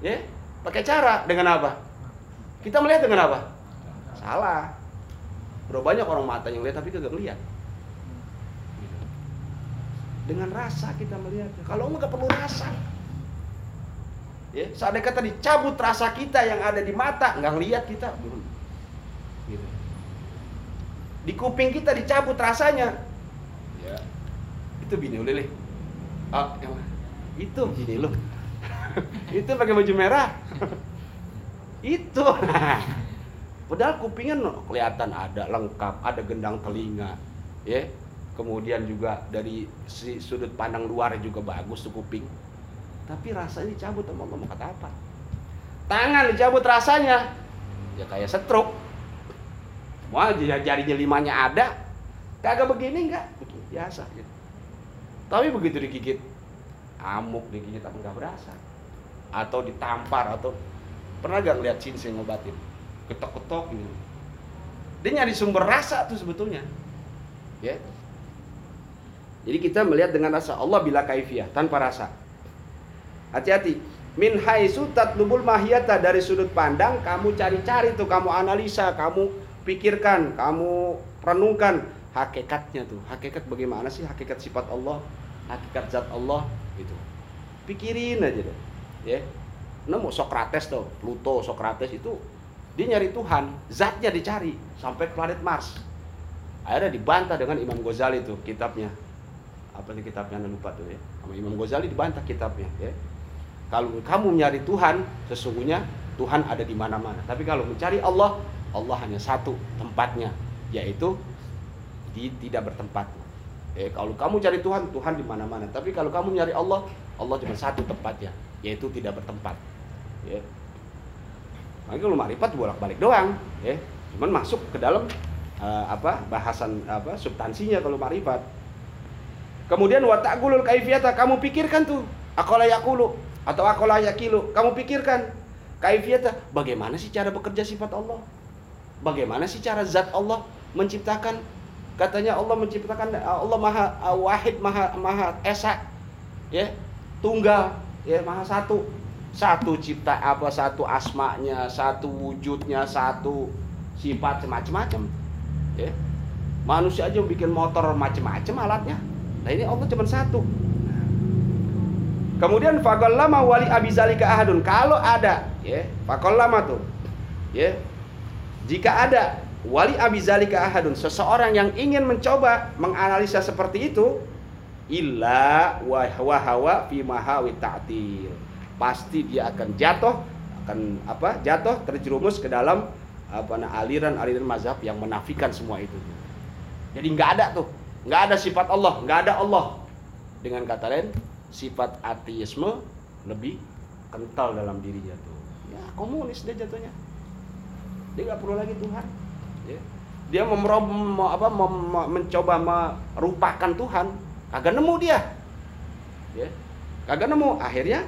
ya pakai cara dengan apa? Kita melihat dengan apa? Salah. Bro banyak orang mata yang lihat tapi kagak melihat. Dengan rasa kita melihat kalau nggak perlu rasa ya seandainya kata dicabut rasa kita yang ada di mata nggak ngelihat kita gitu. Di kuping kita dicabut rasanya. Ya. Itu bini lele. Ah yang itu bini lo itu pakai baju merah. Itu. Padahal kupingnya no, kelihatan ada lengkap ada gendang telinga. Ya. Kemudian juga dari si sudut pandang luar juga bagus tuh kuping tapi rasanya dicabut mau kata apa? Tangan dicabut rasanya. Ya kayak stroke Wah, jarinya limanya ada, kagak begini enggak, biasa gitu. Tapi begitu digigit, amuk digigit apa enggak berasa, atau ditampar atau pernah gak ngeliat cincin ngobatin, ketok-ketok gitu. Dia nyari sumber rasa tuh sebetulnya, ya. Jadi kita melihat dengan rasa. Allah bila kaifiah tanpa rasa. Hati-hati. min haitsu tatlubul mahiyata dari sudut pandang kamu cari-cari tuh kamu analisa kamu pikirkan kamu renungkan. Hakikatnya tuh hakikat bagaimana sih? Hakikat sifat Allah hakikat zat Allah gitu. Pikirin aja deh ya. Nemu Socrates tuh Pluto Socrates itu dia nyari Tuhan zatnya dicari sampai planet Mars. Akhirnya dibantah dengan Imam Ghazali tuh kitabnya. Apa sih kitabnya? Lupa tuh ya. Sama Imam Ghazali dibantah kitabnya ya kalau kamu mencari Tuhan sesungguhnya Tuhan ada di mana-mana. Tapi kalau mencari Allah Allah hanya satu tempatnya yaitu di tidak bertempat. Eh kalau kamu cari Tuhan Tuhan di mana-mana. Tapi kalau kamu mencari Allah Allah cuma satu tempatnya yaitu tidak bertempat. Ya. Makanya kalau marifat bolak-balik doang ya. Cuman masuk ke dalam eh, apa bahasan apa substansinya kalau marifat. Kemudian wata'gulul kaifiyata kamu pikirkan tuh. Akola yakulu atau akola yakilu kamu pikirkan. Kaifiyata bagaimana sih cara bekerja sifat Allah? Bagaimana sih cara zat Allah menciptakan? Katanya Allah menciptakan Allah maha wahid maha maha esa ya tunggal ya maha satu. Satu cipta apa satu asmanya satu wujudnya satu sifat macam-macam ya. Manusia aja bikin motor macam-macam alatnya. Nah ini Allah cuma satu kemudian lama wali abizalika ahadun. Kalau ada ya lama tuh ya. Jika ada wali abizalika ahadun seseorang yang ingin mencoba menganalisa seperti itu illa wahwa fi mahawi ta'til. Pasti dia akan jatuh akan apa jatuh terjerumus ke dalam apa aliran-aliran mazhab yang menafikan semua itu. Jadi nggak ada tuh. Nggak ada sifat Allah nggak ada Allah. Dengan kata lain sifat ateisme lebih kental dalam dirinya tuh. Ya komunis dia jatuhnya. Dia nggak perlu lagi Tuhan. Ya. dia memerom, apa, mem, mencoba merupakan Tuhan. Kagak nemu dia. Ya. Kagak nemu. Akhirnya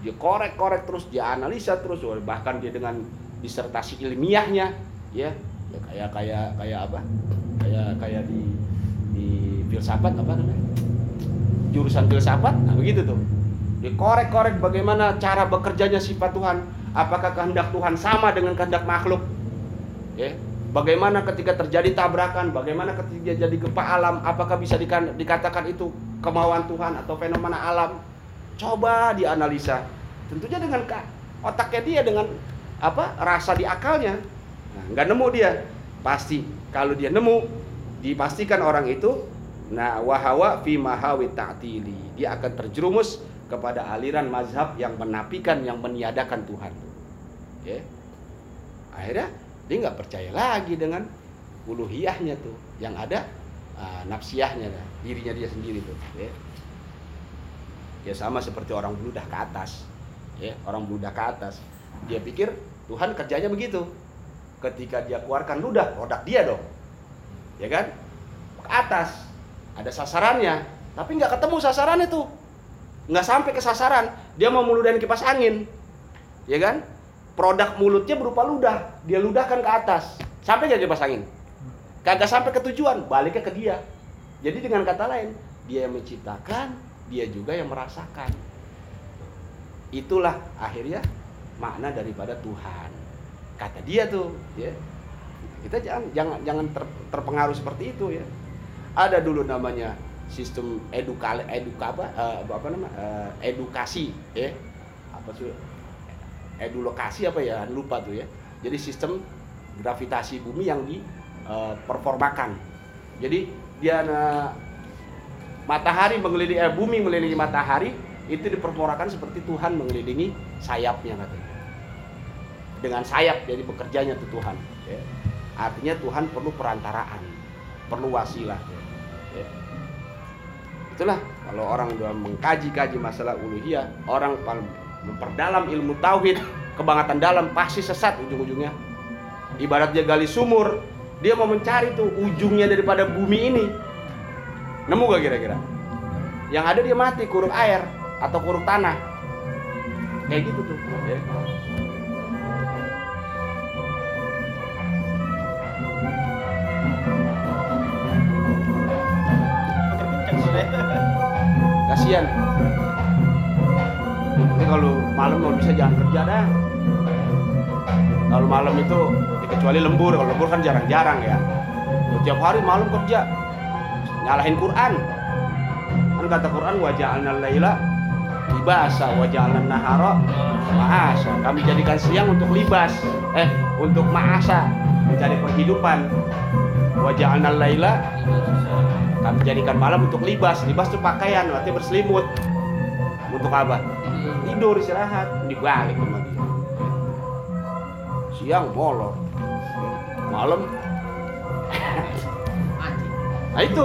dia korek-korek terus dia analisa terus bahkan dia dengan disertasi ilmiahnya ya, ya kayak kayak kayak apa? Kayak kayak di di filsafat apa namanya jurusan filsafat? Nah begitu tuh. Dikorek-korek bagaimana cara bekerjanya sifat Tuhan. Apakah kehendak Tuhan sama dengan kehendak makhluk? Ya. Bagaimana ketika terjadi tabrakan? Bagaimana ketika jadi gempa alam? Apakah bisa dikatakan itu kemauan Tuhan atau fenomena alam? Coba dianalisa. Tentunya dengan otaknya dia dengan apa rasa di akalnya. Nah, nggak nemu dia. Pasti. Kalau dia nemu dipastikan orang itu nah wahawa fi mahawi ta'tili. Dia akan terjerumus kepada aliran mazhab yang menapikan yang meniadakan Tuhan. Ya akhirnya dia nggak percaya lagi dengan uluhiyahnya tuh yang ada uh, nafsiyahnya dirinya dia sendiri tuh ya ya sama seperti orang beludah ke atas ya orang beludah ke atas. Dia pikir Tuhan kerjanya begitu. Ketika dia keluarkan ludah produk dia dong. Ya kan? Ke atas ada sasarannya tapi nggak ketemu sasaran itu. Nggak sampai ke sasaran. Dia mau meludahin kipas angin. Ya kan? Produk mulutnya berupa ludah. Dia ludahkan ke atas. Sampai gak kipas angin? Kagak sampai ke tujuan. Baliknya ke dia. Jadi dengan kata lain dia yang menciptakan dia juga yang merasakan. Itulah akhirnya makna daripada Tuhan. Kata dia tuh, ya. Kita jangan jangan jangan ter, terpengaruh seperti itu ya. Ada dulu namanya sistem edukal eduka apa uh, apa nama uh, edukasi ya. Apa sih? Edulokasi apa ya? Lupa tuh ya. Jadi sistem gravitasi bumi yang diperformakan. Uh, Jadi dia uh, matahari mengelilingi eh, bumi mengelilingi matahari itu dipermorakan seperti Tuhan mengelilingi sayapnya katanya dengan sayap jadi bekerjanya tuh Tuhan ya. artinya Tuhan perlu perantaraan perlu wasilah ya. Itulah kalau orang sudah mengkaji-kaji masalah uluhiyah orang memperdalam ilmu tauhid kebangatan dalam pasti sesat ujung-ujungnya ibarat dia gali sumur dia mau mencari tuh ujungnya daripada bumi ini Nemu gak kira-kira? Yang ada dia mati kurung air atau kurung tanah. Kayak gitu tuh. Ya. Kasihan. Ini kalau malam mau bisa jangan kerja dah. Kalau malam itu ya kecuali lembur, kalau lembur kan jarang-jarang ya. Tiap hari malam kerja, nyalahin Quran. Kan kata Quran wajah laila libasa wajah nahara ma'asa. Kami jadikan siang untuk libas, eh untuk ma'asa, mencari penghidupan. Wajah laila kami jadikan malam untuk libas. Libas itu pakaian, berarti berselimut. Untuk apa? Tidur istirahat, dibalik sama dia. Siang molor, malam Nah itu.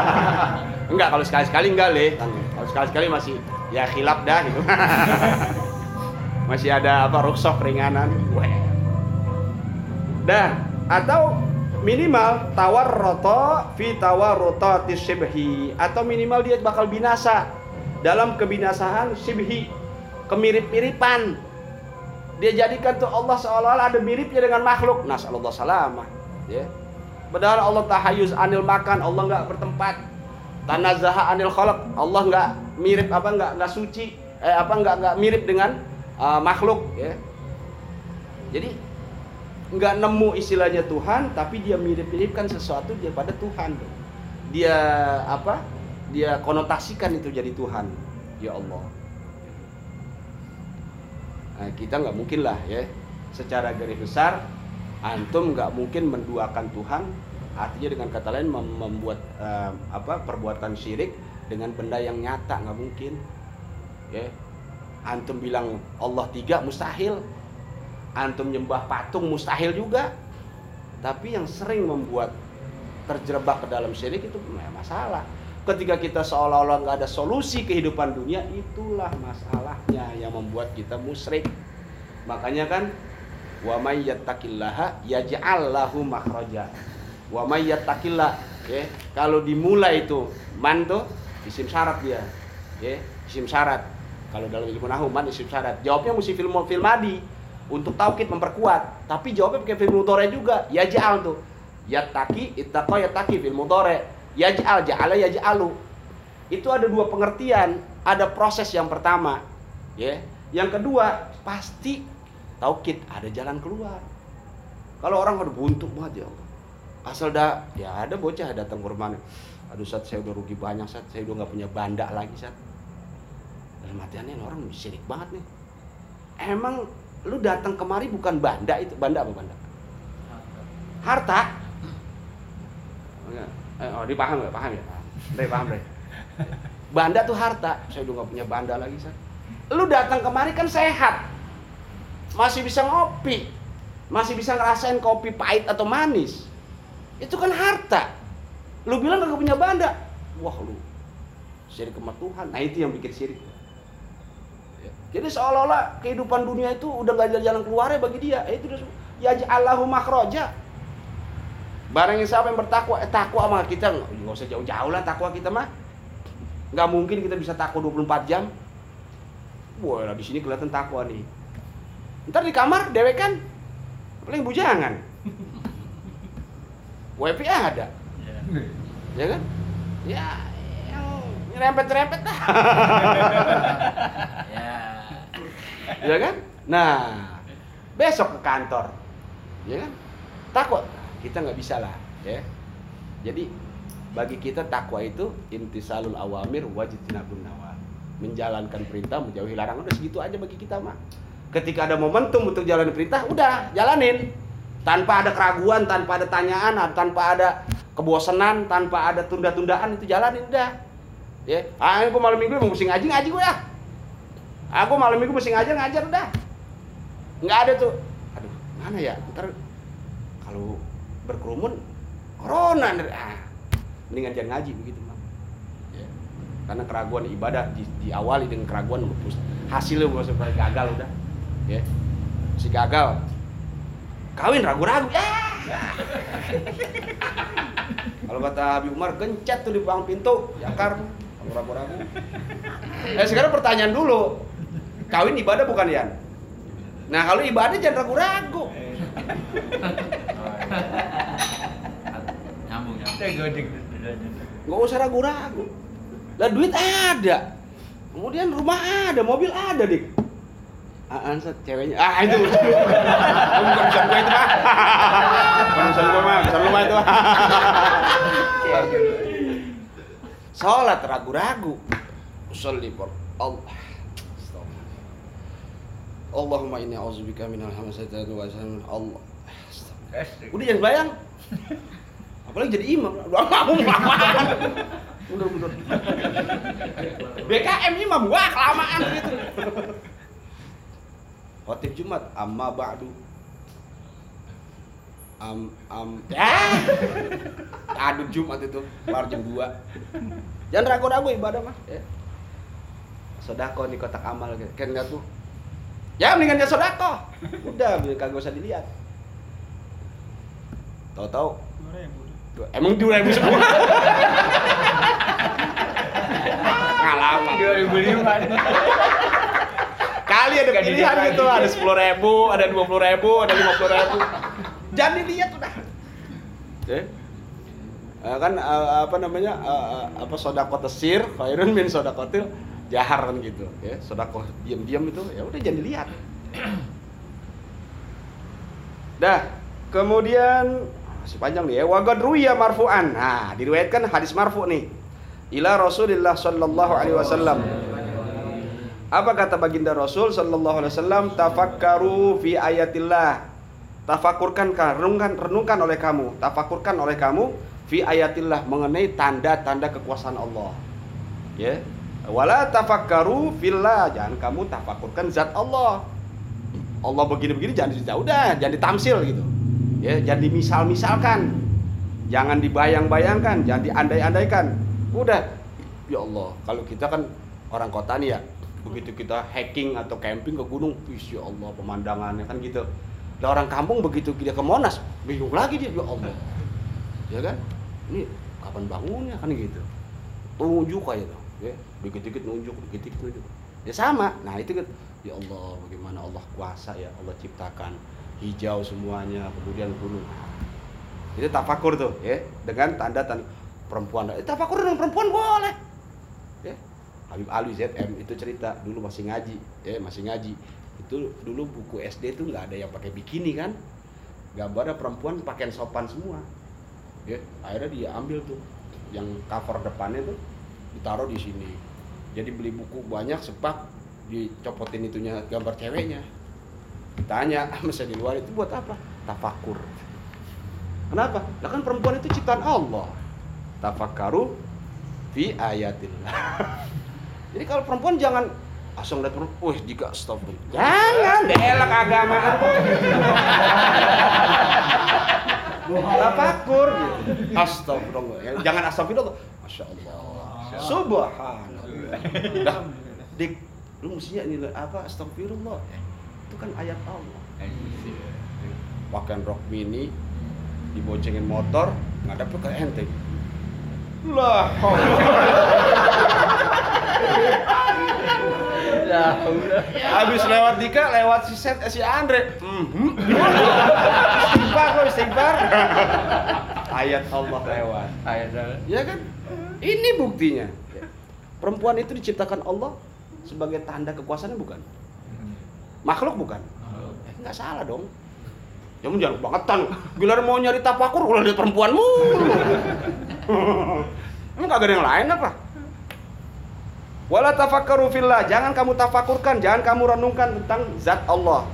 enggak kalau sekali-sekali enggak le. Kalau sekali-sekali masih ya khilaf dah gitu. masih ada apa rukshoh keringanan. Weh. Dah atau minimal tawar roto fi tawar roto tisibhi atau minimal dia bakal binasa. Dalam kebinasaan sibhi kemirip-miripan. Dia jadikan tuh Allah seolah-olah ada miripnya dengan makhluk. Nas Allah salamah. Ya. Padahal Allah tahayuz anil makan. Allah nggak bertempat. Tanazaha anil khalaq. Allah nggak mirip apa nggak nggak suci. Eh apa nggak nggak mirip dengan uh, makhluk. Ya. Jadi nggak nemu istilahnya Tuhan tapi dia mirip-miripkan sesuatu dia pada Tuhan. Dia apa? Dia konotasikan itu jadi Tuhan. Ya Allah. Nah, kita nggak mungkin lah ya. Secara garis besar antum nggak mungkin menduakan Tuhan. Artinya dengan kata lain mem- membuat uh, apa perbuatan syirik dengan benda yang nyata nggak mungkin. Ya. Antum bilang Allah tiga mustahil antum nyembah patung mustahil juga. Tapi yang sering membuat terjebak ke dalam syirik itu ya masalah. Ketika kita seolah-olah nggak ada solusi kehidupan dunia itulah masalahnya yang membuat kita musyrik. Makanya kan wa may yattaqillaha yaj'al lahu makhraja. Wa may yattaqillah ya. Kalau dimulai itu man tuh isim syarat dia ya. Isim syarat. Kalau dalam ilmu nahu man isim syarat. Jawabnya mesti film film madi untuk taukid memperkuat. Tapi jawabnya pakai film mudhari juga. Yaj'al tuh. Yattaqi ittaqa yattaqi film mudhari. Yaj'al ja'ala yaj'alu. Itu ada dua pengertian. Ada proses yang pertama ya. Yang kedua pasti taukid ada jalan keluar. Kalau orang udah buntu banget ya asal dah ya ada bocah datang ke rumahnya aduh saat saya udah rugi banyak saat saya udah nggak punya banda lagi saat dalam hatiannya orang syirik banget nih. Emang lu datang kemari bukan banda itu. Banda apa banda? Harta. Eh, oh dipaham ya? Paham ya? Deh paham deh banda tuh harta. Saya udah nggak punya banda lagi saat lu datang kemari kan sehat. Masih bisa ngopi. Masih bisa ngerasain kopi pahit atau manis. Itu kan harta. Lu bilang gak punya banda. Wah lu. Syirik sama Tuhan. Nah itu yang bikin syirik. Jadi seolah-olah kehidupan dunia itu udah gak ada jalan keluarnya bagi dia. Eh, itu ya Allahu makhroja barang yang siapa yang bertakwa eh, takwa sama kita nggak? Nggak usah jauh-jauh lah takwa kita mah. Nggak mungkin kita bisa takwa 24 jam. Wah di sini kelihatan takwa nih. Ntar di kamar dewek kan? Paling bujangan. Wifi ada. Ya kan? Ya yang rempet-rempet dah ya ya kan? Nah besok ke kantor. Ya kan? Takwa kita nggak bisa lah ya. Jadi bagi kita takwa itu intisalul awamir wajib tinabun nawal menjalankan perintah menjauhi larangan udah segitu aja bagi kita mah ketika ada momentum untuk jalan perintah udah jalanin. Tanpa ada keraguan tanpa ada tanyaan tanpa ada kebosanan tanpa ada tunda-tundaan itu jalanin udah. Ya. Ah aku malam minggu mau mesti ngaji ngaji gue ya aku malam minggu mesti ngajar ngajar udah. Nggak ada tuh. Aduh mana ya? Ntar kalau berkerumun corona nih. ah mendingan jangan ngaji begitu Bang. Ya. karena keraguan ibadah di, diawali dengan keraguan hasilnya gue supaya gagal udah. Ya. Si gagal. Kawin ragu-ragu. Ya. Kalau kata Habib Umar gencet tuh di bawah pintu yakar. Kalau ragu-ragu. Eh sekarang pertanyaan dulu kawin ibadah bukan Yan nah kalau ibadah jangan ragu-ragu nyambung nyambung nggak usah ragu-ragu lah duit ada Kemudian rumah ada, mobil ada, Dik. Ah, ansat ceweknya. Ah, itu. Bukan urusan gua itu, Pak. Bukan urusan gua, mah. Urusan lu mah itu. Salat ragu-ragu. Usolli por Allah. Allahumma inni a'udzubika minal hamazati wa Allah. Udah jangan bayang. Apalagi jadi imam. Udah mau Udah udah. BKM imam wah kelamaan gitu. Khotib Jumat amma ba'du. Am am ya. Aduh Jumat itu baru jam 2. Jangan ragu-ragu ibadah mah ya. Sodako di kotak amal gitu. Kan enggak tuh. Ya mendingan dia sodako. Udah kagak usah dilihat. Tahu-tahu Emang dua ribu semua? Ngalaman. 2005 Kali ada pilihan dilihat gitu, ada sepuluh ribu, ada dua puluh ribu, ada lima puluh ribu. Jangan dilihat udah. Ya. Eh, kan eh, apa namanya eh, eh, apa sodako tesir, khairun min sodakotil jahar kan gitu. Ya sodako diam-diam itu ya udah jangan dilihat. Dah kemudian masih panjang nih ya. Wagad ruya marfu'an. Nah diriwayatkan hadis marfu nih. Ila Rasulillah sallallahu alaihi wasallam. Apa kata baginda Rasul sallallahu alaihi wasallam? Tafakkaru fi ayatillah. Tafakurkan renungkan renungkan oleh kamu. Tafakurkan oleh kamu fi ayatillah mengenai tanda-tanda kekuasaan Allah. Ya wala tafakkaru fillah. Jangan kamu tafakurkan zat Allah. Allah begini-begini jangan ya udah jangan ditamsil gitu. Ya jangan dimisal-misalkan. Jangan dibayang-bayangkan jangan diandai-andaikan. Udah. Ya Allah kalau kita kan orang kota nih ya begitu kita hiking atau camping ke gunung ya Allah pemandangannya kan gitu. Lah orang kampung begitu dia ke Monas bingung lagi dia ya Allah. Ya kan? Ini kapan bangunnya kan gitu. Tunjuk aja tuh ya dikit-dikit nunjuk dikit-dikit nunjuk. Ya sama. Nah itu kan ya Allah bagaimana Allah kuasa ya Allah ciptakan. Hijau semuanya kemudian gunung itu tafakur tuh ya. Dengan tanda tanda perempuan. Eh, tafakur dengan perempuan boleh. Ya. Habib Alwi ZM itu cerita. Dulu masih ngaji ya masih ngaji. Itu dulu buku SD tuh nggak ada yang pakai bikini kan? Gambarnya perempuan pakaian sopan semua. Ya akhirnya dia ambil tuh. Yang cover depannya tuh ditaruh di sini jadi beli buku banyak sepak dicopotin itunya gambar ceweknya. Ditanya sama saya di luar itu buat apa? Tafakur. Kenapa? Lah kan perempuan itu ciptaan Allah. Tafakkaru fi ayatillah. Jadi kalau perempuan jangan asal lihat perempuan, wih jika stop jangan belak agama. Tafakur. Gitu astagfirullah jangan astagfirullah. Masya Allah subhanallah. Dik lu mestinya ini apa astagfirullah. Itu kan ayat Allah. Pakaian rok mini diboncengin motor ngadep ke ente. Lah Ya habis lewat Dika lewat si set eh, si Andre. Mhm. Istighfar kok istighfar? Ayat Allah lewat. Ayat dah. ya kan ini buktinya. Perempuan itu diciptakan Allah sebagai tanda kekuasaannya bukan? Makhluk bukan? Eh, nggak salah dong. Ya jangan kebangetan gila mau nyari tapakur kalau lihat perempuanmu. Emang kagak ada yang lain apa? Wala tafakkaru fillah. Jangan kamu tafakurkan jangan kamu renungkan tentang zat Allah.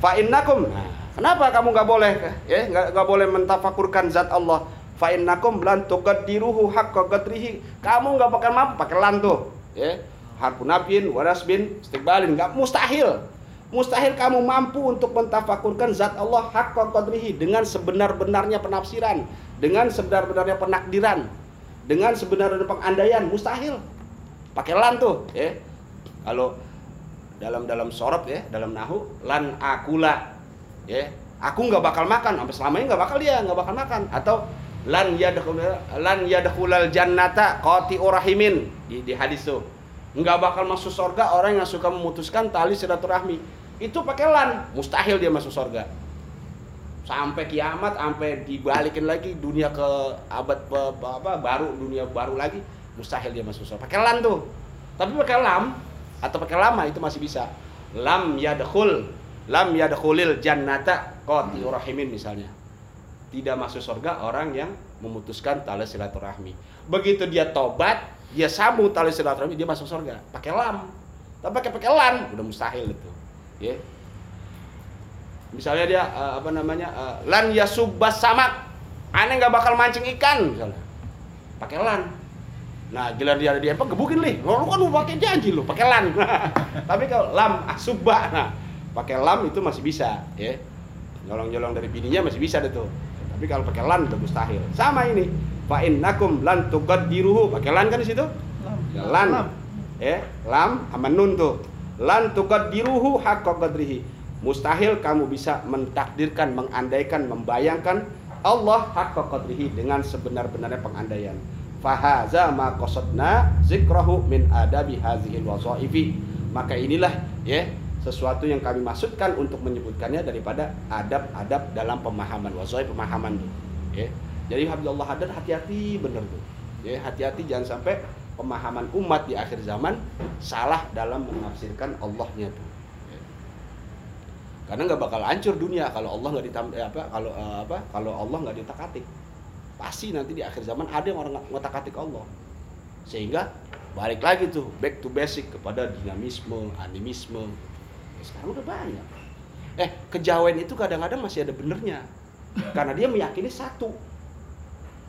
Fa innakum. Nah, kenapa kamu nggak boleh ya nggak boleh mentafakurkan zat Allah fa innakum lan tuqaddiruhu haqqa qadrihi. Kamu nggak bakal mampu pakai lan tuh. Ya. Harfun nabin warasbin istiqbalin. Nggak mustahil. Mustahil kamu mampu untuk mentafakurkan zat Allah haqqa qadrihi dengan sebenar-benarnya penafsiran dengan sebenar-benarnya penakdiran dengan sebenar-benarnya pengandaian. Mustahil. Pakai lan tuh ya. Kalau dalam dalam sorot ya dalam nahu lan akula ya. Aku nggak bakal makan sampai selamanya nggak bakal dia nggak bakal makan. Atau lan yadkhul lan yadkhulal jannata qati rahimin. Di, di hadis tuh. Nggak bakal masuk surga orang yang suka memutuskan tali silaturahmi. Itu pakai lan. Mustahil dia masuk surga. Sampai kiamat sampai dibalikin lagi dunia ke abad pe- apa baru dunia baru lagi mustahil dia masuk surga. Pakai lan tuh. Tapi pakai lam atau pakai lama itu masih bisa. Lam yadkhul, lam yadkhulil jannata qati'ur rahimin misalnya. Tidak masuk surga orang yang memutuskan tali silaturahmi. Begitu dia tobat, dia sambung tali silaturahmi, dia masuk surga. Pakai lam. Tapi pakai pakai lan, udah mustahil itu. Ya. Misalnya dia eh, apa namanya? eh, lan yasubbas samak. Aneh nggak bakal mancing ikan misalnya. Pakai lan. Nah, gila dia ada di apa gebukin lih. Lu kan lu pakai janji lu, pakai lan. Tapi kalau lam asubba, nah, pakai lam itu masih bisa, ya. Nyolong-nyolong dari bininya masih bisa deh tuh. Tapi kalau pakai lan itu mustahil. Sama ini. Fa innakum lan tuqaddiruhu. Pakai lan kan di situ? Lan. Ya, lam sama nun tuh. Lan tuqaddiruhu haqqa qadrihi. Mustahil kamu bisa mentakdirkan, mengandaikan, membayangkan Allah haqqa qadrihi dengan sebenar-benarnya pengandaian. Fahaza ma qasadna zikrahu min adabi hazihil wasaifi. Maka inilah ya sesuatu yang kami maksudkan untuk menyebutkannya daripada adab-adab dalam pemahaman wasaif pemahaman tuh. Ya. Jadi Habibullah Haddad hati-hati bener tuh. Ya, hati-hati jangan sampai pemahaman umat di akhir zaman salah dalam menafsirkan Allahnya tuh. Ya. Karena nggak bakal hancur dunia kalau Allah nggak ditam eh, apa kalau eh, apa kalau Allah nggak ditak-atik. Pasti nanti di akhir zaman ada yang orang ngotak-atik Allah. Sehingga balik lagi tuh back to basic kepada dinamisme, animisme. Sekarang udah banyak. Eh, kejawen itu kadang-kadang masih ada benernya. Karena dia meyakini satu.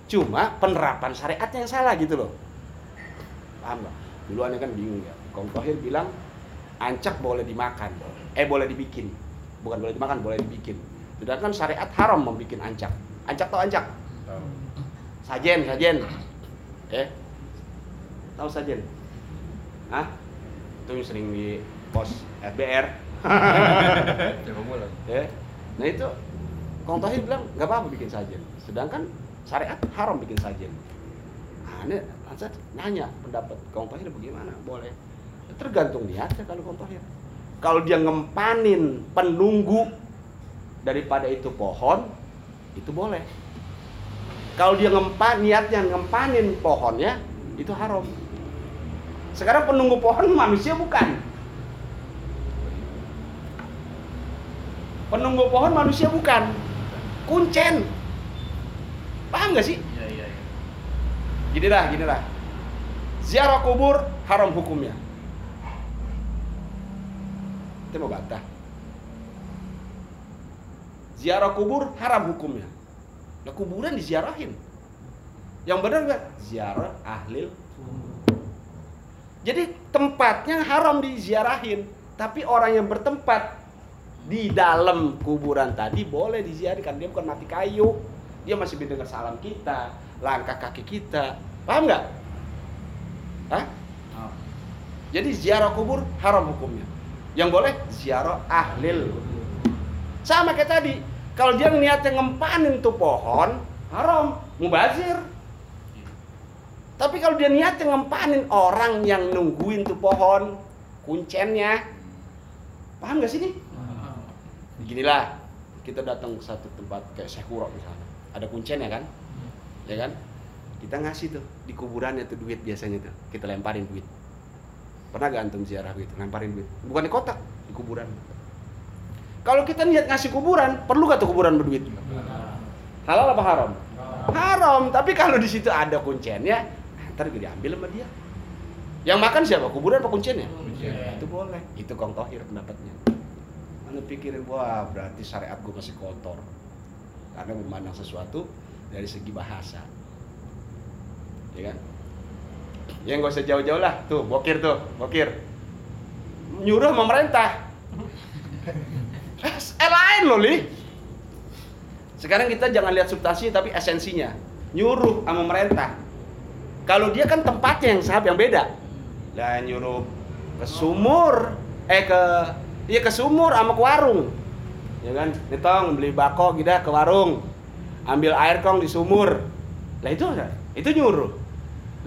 Cuma penerapan syariatnya yang salah gitu loh. Paham nggak? Dulu aneh kan bingung ya. Kong Tohir bilang ancak boleh dimakan. Eh boleh dibikin. Bukan boleh dimakan, boleh dibikin. Sedangkan syariat haram membikin ancak. Ancak tau ancak? Sajen, sajen. Eh? Tahu sajen? Hah? Itu yang sering di pos FBR. Bola. ya. Nah itu Kong Tohir bilang nggak apa-apa bikin sajen. Sedangkan syariat haram bikin sajen. Nah, ini Ansat nanya pendapat Kong Tohir bagaimana? Boleh. Tergantung niatnya kalau Kong Tohir. Kalau dia ngempanin penunggu daripada itu pohon, itu boleh. Kalau dia ngempan niatnya ngempanin pohonnya, itu haram. Sekarang penunggu pohon manusia bukan. Penunggu pohon manusia bukan. Kuncen. Paham gak sih? Iya iya iya. Gini lah, gini lah. Ziarah kubur haram hukumnya. Kita mau bantah. Ziarah kubur haram hukumnya. Nah kuburan diziarahin. Yang benar nggak? Ziarah ahlil. Jadi tempatnya haram diziarahin. Tapi orang yang bertempat di dalam kuburan tadi boleh diziarahkan. Dia bukan mati kayu. Dia masih mendengar salam kita, langkah kaki kita. Paham nggak? Hah? Oh. Jadi ziarah kubur haram hukumnya. Yang boleh ziarah ahlil. Sama kayak tadi. Kalau dia niatnya ngempanin tuh pohon, haram, mubazir. Tapi kalau dia niatnya ngempanin orang yang nungguin tuh pohon, kuncennya, paham gak sih nih? Beginilah, kita datang ke satu tempat kayak Sekuro misalnya, ada kuncennya kan, ya kan? Kita ngasih tuh di kuburannya tuh duit biasanya tuh, kita lemparin duit. Pernah gak antum ziarah gitu, lemparin duit? Bukan di kotak, di kuburan. Kalau kita niat ngasih kuburan, perlu gak tuh kuburan berduit? Halal apa haram? Haram, tapi kalau di situ ada kuncennya, ntar gue diambil sama dia. Yang makan siapa? Kuburan apa kuncennya? Kuncen. Itu boleh. Itu Kong Tohir pendapatnya. Pikirin, wah berarti syariat gue masih kotor. Karena memandang sesuatu dari segi bahasa. Ya kan? Ya nggak usah jauh-jauh lah. Tuh, bokir tuh, bokir. Nyuruh pemerintah. Eh lain loh, Li. Sekarang kita jangan lihat substansi tapi esensinya. Nyuruh sama pemerintah. Kalau dia kan tempatnya yang sahab yang beda. Lah nyuruh ke sumur, eh ke iya ke sumur sama ke warung. Ya kan? Nih tong beli bako gitu ke warung. Ambil air kong di sumur. Lah itu. Itu nyuruh.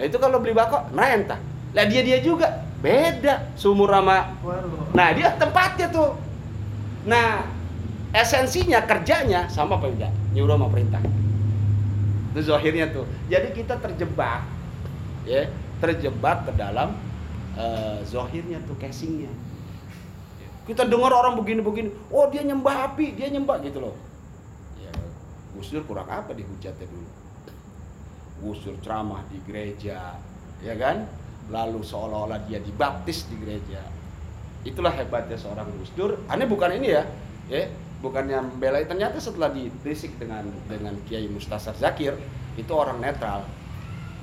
Lah itu kalau beli bako merentah. Lah dia dia juga beda sumur sama Nah, dia tempatnya tuh. Nah, esensinya kerjanya sama apa enggak? Nyuruh sama perintah. Itu zahirnya tuh. Jadi kita terjebak ya, terjebak ke dalam uh, zohirnya tuh casingnya. Kita dengar orang begini-begini, oh dia nyembah api, dia nyembah gitu loh. Ya, Gus kurang apa dihujatnya dulu? Gus Dur ceramah di gereja, ya kan? Lalu seolah-olah dia dibaptis di gereja. Itulah hebatnya seorang Gus Dur. Aneh bukan ini ya, ya bukannya membelai ternyata setelah dibisik dengan dengan Kiai Mustasar Zakir itu orang netral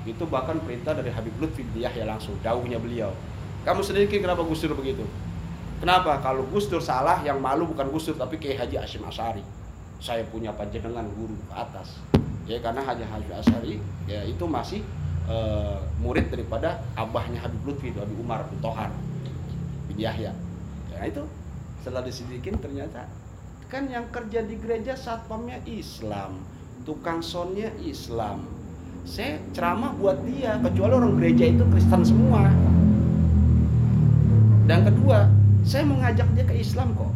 itu bahkan perintah dari Habib Lutfi Yahya langsung dauhnya beliau kamu sedikit kenapa Gus Dur begitu kenapa? Kalau Gus Dur salah yang malu bukan Gus Dur tapi Kiai Haji Asyim Asari saya punya panjenengan guru ke atas. Ya karena Haji Haji Asari ya itu masih uh, murid daripada abahnya Habib Lutfi Habib Umar bin Tohar bin Yahya. Ya itu setelah disedikin ternyata kan yang kerja di gereja satpamnya Islam tukang sonnya Islam. Saya ceramah buat dia kecuali orang gereja itu Kristen semua. Dan kedua saya mengajak dia ke Islam kok.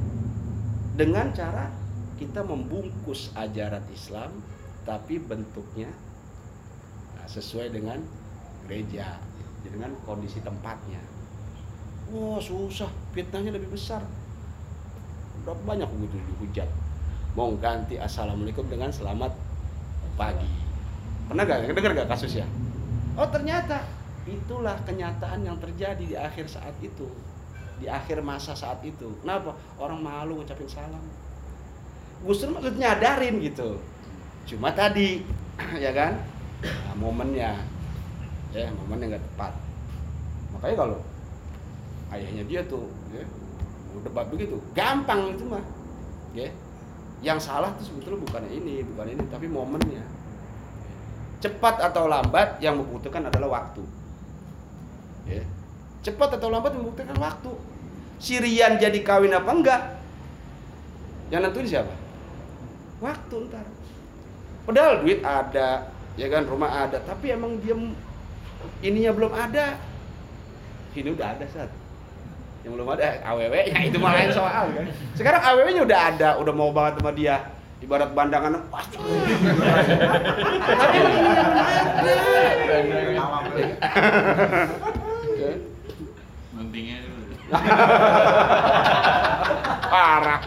Dengan cara kita membungkus ajaran Islam tapi bentuknya nah, sesuai dengan gereja dengan kondisi tempatnya. Wah susah. Fitnahnya lebih besar. Berapa banyak begitu dihujat. Mau ganti assalamualaikum dengan selamat pagi. Pernah gak dengar gak kasus ya oh ternyata. Itulah kenyataan yang terjadi di akhir saat itu di akhir masa saat itu. Kenapa? Orang malu ngucapin salam. Gus Dur maksud nyadarin gitu. Cuma tadi ya kan? Nah, momennya. Ya momennya nggak tepat. Makanya kalau ayahnya dia tuh ya, debat begitu gampang itu mah. Ya. Yang salah tuh sebetulnya bukan ini bukan ini tapi momennya. Cepat atau lambat yang membutuhkan adalah waktu. Ya. Cepat atau lambat membutuhkan waktu Sirian jadi kawin apa enggak? Yang nentuin siapa? Waktu ntar. Padahal duit ada ya kan rumah ada tapi emang dia ininya belum ada. Ini udah ada saat yang belum ada aww ya itu malah lain soal kan. Sekarang aww nya udah ada udah mau banget sama dia. Ibarat bandangan wah. Tapi ini yang Pentingnya parah.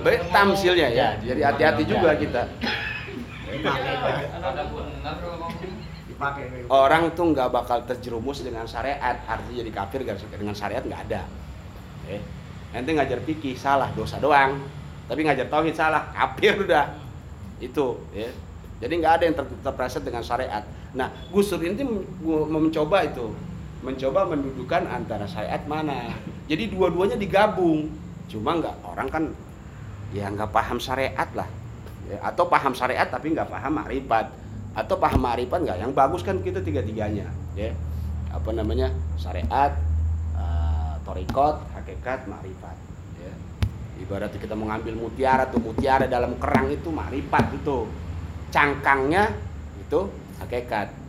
Baik tamsilnya ya jadi hati-hati juga kita. Orang tuh nggak bakal terjerumus dengan syariat artinya jadi kafir dengan syariat nggak ada. Eh nanti ngajar fikih salah dosa doang. Tapi ngajar tauhid salah kafir udah. Itu ya. Jadi nggak ada yang ter terpreset dengan syariat. Nah Gus Dur ini mencoba itu mencoba mendudukan antara syariat mana. Jadi dua-duanya digabung. Cuma nggak orang kan ya nggak paham syariat lah. Ya, atau paham syariat tapi nggak paham makrifat atau paham makrifat nggak? Yang bagus kan kita tiga-tiganya ya. Apa namanya? Syariat eh, torikot hakikat makrifat ya. ibarat kita mengambil mutiara tuh mutiara dalam kerang itu makrifat itu. Cangkangnya itu hakikat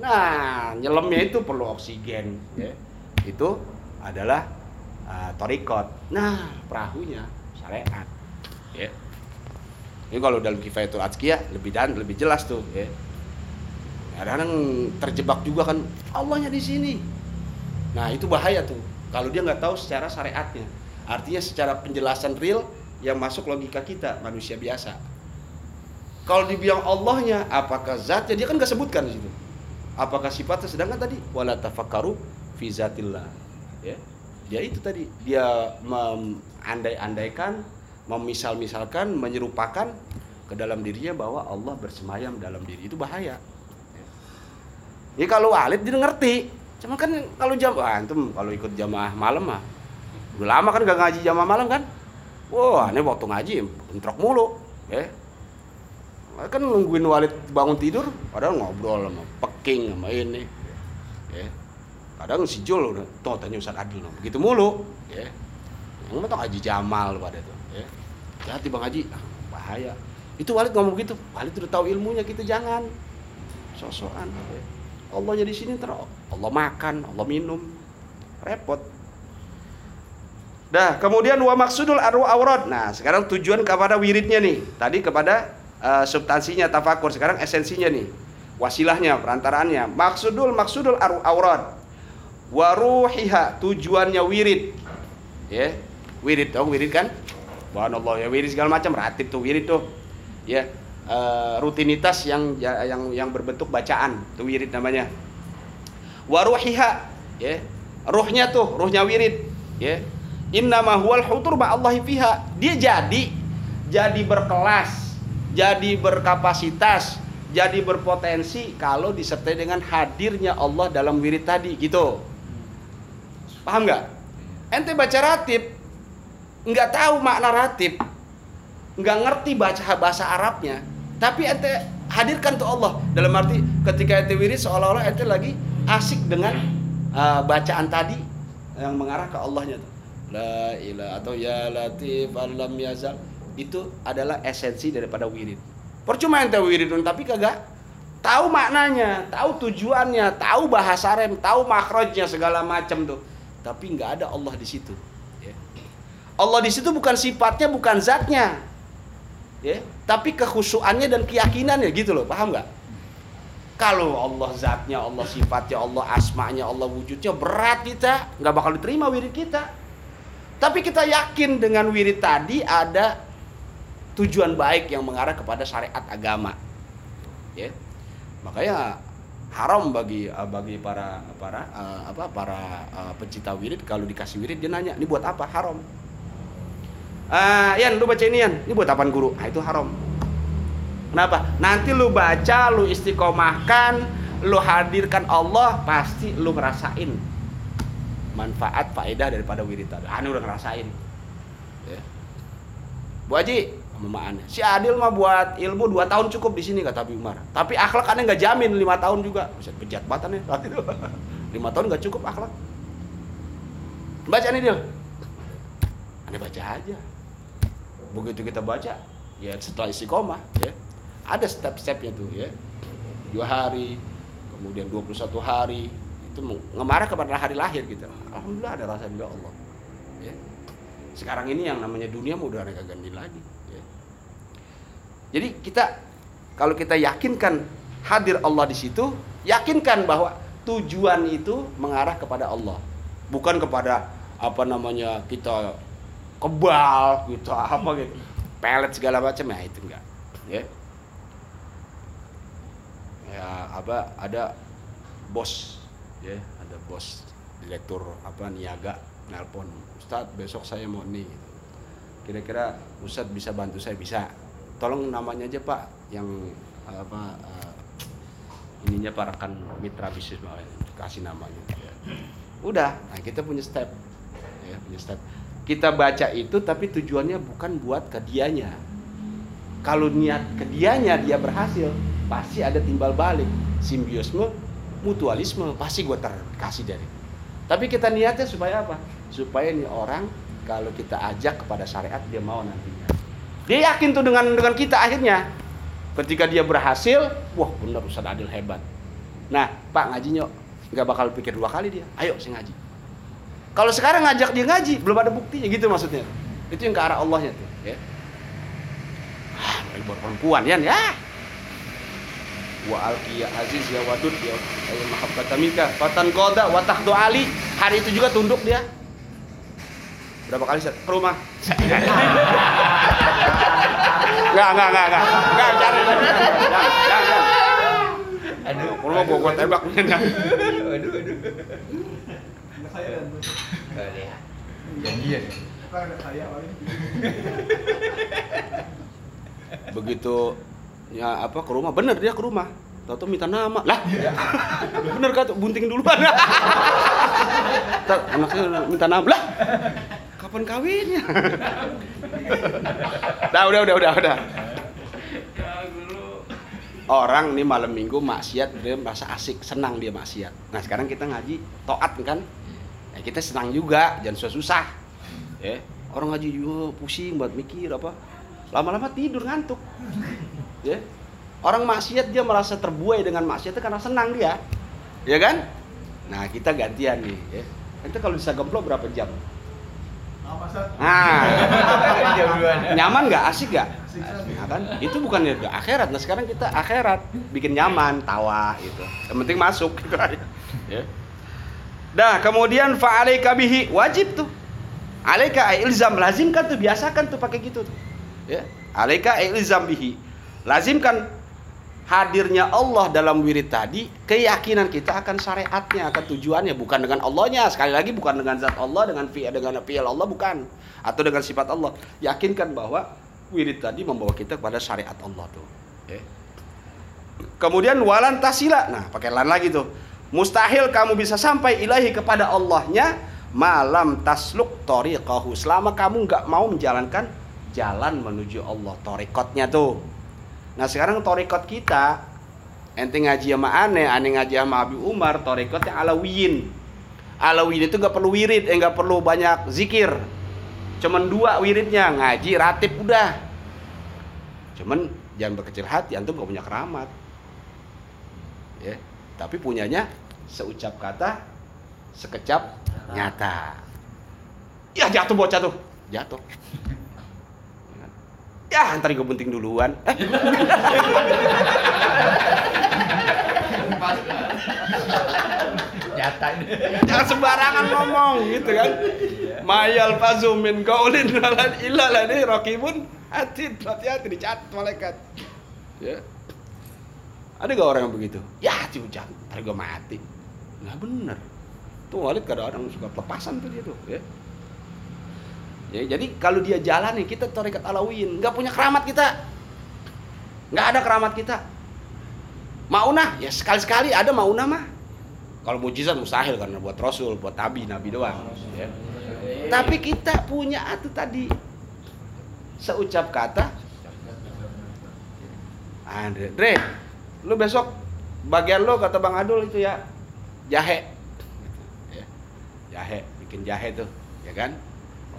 nah nyelemnya itu perlu oksigen ya. itu adalah eh, torikot nah perahunya syariat ya ini kalau dalam kifayatul azkiyah lebih dan lebih jelas tuh ya. Kadang-kadang terjebak juga kan Allahnya di sini. Nah, itu bahaya tuh. Kalau dia nggak tahu secara syariatnya. Artinya secara penjelasan real yang masuk logika kita manusia biasa. Kalau dibilang Allahnya, apakah zatnya dia kan nggak sebutkan di situ. Apakah sifatnya sedangkan tadi wala tafakkaru fi zatillah. Ya. Dia itu tadi dia andai-andaikan memisal-misalkan, menyerupakan ke dalam dirinya bahwa Allah bersemayam dalam diri itu bahaya. Ya kalau Walid dia ngerti. Cuma kan kalau jam wah antum kalau ikut jamaah malam mah udah lama kan gak ngaji jamaah malam kan. Wah, ini waktu ngaji entrok mulu, ya. Kan nungguin Walid bangun tidur, padahal ngobrol sama peking sama ini. Ya. Kadang si Jul toh tanya Ustaz Adil, nah, begitu mulu, ya. Yang mah Haji Jamal pada itu, ya. Hati Bang Haji, ah, bahaya. Itu Walid ngomong gitu, Walid udah tahu ilmunya, kita jangan sosokan. Ya. Allahnya di sini terus Allah makan, Allah minum, repot. Dah, kemudian wa maksudul arwa aurat. Nah, sekarang tujuan kepada wiridnya nih. Tadi kepada uh, substansinya tafakur, sekarang esensinya nih. Wasilahnya, perantaraannya. Maksudul maksudul ar- aurad. Waruhiha tujuannya wirid. Ya, wirid dong, wirid kan? Allah ya wirid segala macam ratib tuh wirid tuh. Ya, eh, rutinitas yang ya, yang yang berbentuk bacaan tuh wirid namanya. Waruhiha, ya. Ruhnya tuh, ruhnya wirid, ya. Innama huwal hutur ma'allahi fiha. Dia jadi jadi berkelas, jadi berkapasitas, jadi berpotensi kalau disertai dengan hadirnya Allah dalam wirid tadi gitu. Paham nggak? Ente baca ratib, nggak tahu makna ratib, nggak ngerti baca bahasa Arabnya, tapi ente hadirkan tuh Allah dalam arti ketika ente wirid seolah-olah ente lagi asik dengan uh, bacaan tadi yang mengarah ke Allahnya tuh. La ilah atau ya latif alam yazal itu adalah esensi daripada wirid. Percuma ente wiridun tapi kagak tahu maknanya, tahu tujuannya, tahu bahasa rem, tahu makrojnya segala macam tuh. Tapi nggak ada Allah di situ. Ya. Allah di situ bukan sifatnya, bukan zatnya, ya. Tapi kekhusuannya dan keyakinannya gitu loh, paham nggak? Kalau Allah zatnya, Allah sifatnya, Allah asmanya, Allah wujudnya berat kita, nggak bakal diterima wirid kita. Tapi kita yakin dengan wirid tadi ada tujuan baik yang mengarah kepada syariat agama. Ya. Makanya haram bagi eh, bagi para para uh, apa para uh, pencinta wirid kalau dikasih wirid dia nanya, "Ini buat apa?" Haram. Ah, uh, Yan, lu baca ini Yan. Ini buat apaan guru? Ah, itu haram. Kenapa? Nanti lu baca, lu istiqomahkan, lu hadirkan Allah, pasti lu ngerasain manfaat faedah daripada wirid tadi. Anu udah ngerasain. Ya. Bu Haji, mamaan. Si Adil mah buat ilmu 2 tahun cukup di sini kata Abi Umar. Tapi akhlak aneh nggak jamin 5 tahun juga. Bisa bejat banget saat itu. 5 tahun nggak cukup akhlak. Baca nih Dil. Aneh baca aja. Begitu kita baca, ya setelah istiqomah, ya ada step-stepnya tuh ya. Dua hari, kemudian 21 hari, itu mengarah kepada hari lahir gitu. Alhamdulillah ada rasa ridho Allah. Ya. Sekarang ini yang namanya dunia mau udah ganti lagi. Jadi kita kalau kita yakinkan hadir Allah di situ, yakinkan bahwa tujuan itu mengarah kepada Allah, bukan kepada apa namanya kita kebal gitu apa gitu, pelet segala macam ya itu enggak. Ya. Ya apa ada bos ya ada bos direktur apa niaga nelpon Ustadz besok saya mau nih kira-kira Ustadz bisa bantu saya bisa tolong namanya aja Pak yang apa uh, ininya para rekan mitra bisnis kasih namanya. Ya. udah nah kita punya step. Ya punya step. Kita baca itu tapi tujuannya bukan buat ke dianya. Kalau niat ke dianya dia berhasil pasti ada timbal balik. Simbiosme mutualisme pasti gue terkasih dari. Tapi kita niatnya supaya apa? Supaya nih orang kalau kita ajak kepada syariat dia mau nantinya dia yakin tuh dengan dengan kita akhirnya. Ketika dia berhasil wah benar Ustaz Adil hebat. Nah Pak ngaji nyok. Nggak bakal pikir dua kali dia. Ayo saya ngaji. Kalau sekarang ngajak dia ngaji belum ada buktinya. Gitu maksudnya. Itu yang ke arah Allahnya tuh ya. Ah, perempuan ya ya. Wa alqiya aziz ya wadud ya ayat mahabbata minka. Fatan qada wa ali. Hari itu juga tunduk dia berapa kali set ke rumah. Enggak enggak enggak enggak enggak cari. Aduh. Rumah gua gua tembak. Aduh aduh. Janjian begitu ya apa ke rumah. Bener dia ke rumah. Tahu minta nama. Lah bener kan bunting duluan. Anaknya minta nama. Lah kapan kawinnya nah udah udah udah udah. Orang nih malam minggu maksiat dia merasa asik senang dia maksiat. Nah sekarang kita ngaji toat kan? Ya, kita senang juga jangan susah susah ya orang ngaji juga pusing buat mikir apa. Lama-lama tidur ngantuk. Ya orang maksiat dia merasa terbuai dengan maksiat itu karena senang dia. Ya kan? Nah kita gantian nih ya. Itu kalau bisa gemplok berapa jam nah nyaman nggak? Asik nggak? Nah, kan? Itu bukan ya akhirat. Nah sekarang kita akhirat. Bikin nyaman tawa gitu. Yang penting masuk. Gitu aja ya. Dah kemudian fa'alaika bihi. Wajib tuh. Alaika ilzam. Lazimkan tuh biasakan tuh pakai gitu tuh. Ya. Alaika ilzam bihi. Lazimkan hadirnya Allah dalam wirid tadi keyakinan kita akan syariatnya akan tujuannya. Bukan dengan Allahnya. Sekali lagi bukan dengan zat Allah dengan fi dengan fi'il Allah bukan. Atau dengan sifat Allah. Yakinkan bahwa wirid tadi membawa kita kepada syariat Allah tuh. Ya. kemudian walan tasila. Nah pakai lan lagi tuh. Mustahil kamu bisa sampai ilahi kepada Allahnya malam tasluk toriqahu selama kamu nggak mau menjalankan jalan menuju Allah torikotnya tuh Nah sekarang torikot kita ente ngaji sama aneh, aneh ngaji sama Abi Umar, torikotnya alawiyin. Alawiyin itu nggak perlu wirid, eh nggak perlu banyak zikir. Cuman dua wiridnya, ngaji, ratib udah. Cuman jangan berkecil hati, antum gak punya keramat. Ya, tapi punyanya seucap kata, sekecap nyata. Ya jatuh bocah tuh, jatuh. Ya, ntar gue penting duluan. Eh. Jangan sembarangan ngomong gitu kan. Mayal fazumin kaulin nalan illa lani rokibun hati hati-hati dicatat malaikat. Ya. Ada gak orang yang begitu? Ya, hujan, ntar gue mati. Nah bener. Tuh Walid kadang-kadang suka pelepasan tuh dia tuh. Ya. Ya, jadi kalau dia jalan nih kita tarekat alawin, nggak punya keramat kita, nggak ada keramat kita. Maunah ya sekali-sekali ada maunah mah. Kalau mujizat mustahil karena buat rasul, buat nabi, nabi doang. Ya. Tapi kita punya itu tadi seucap kata. Andre, Dre, lu besok bagian lo kata Bang Adul itu ya jahe, ya, jahe, bikin jahe tuh, ya kan?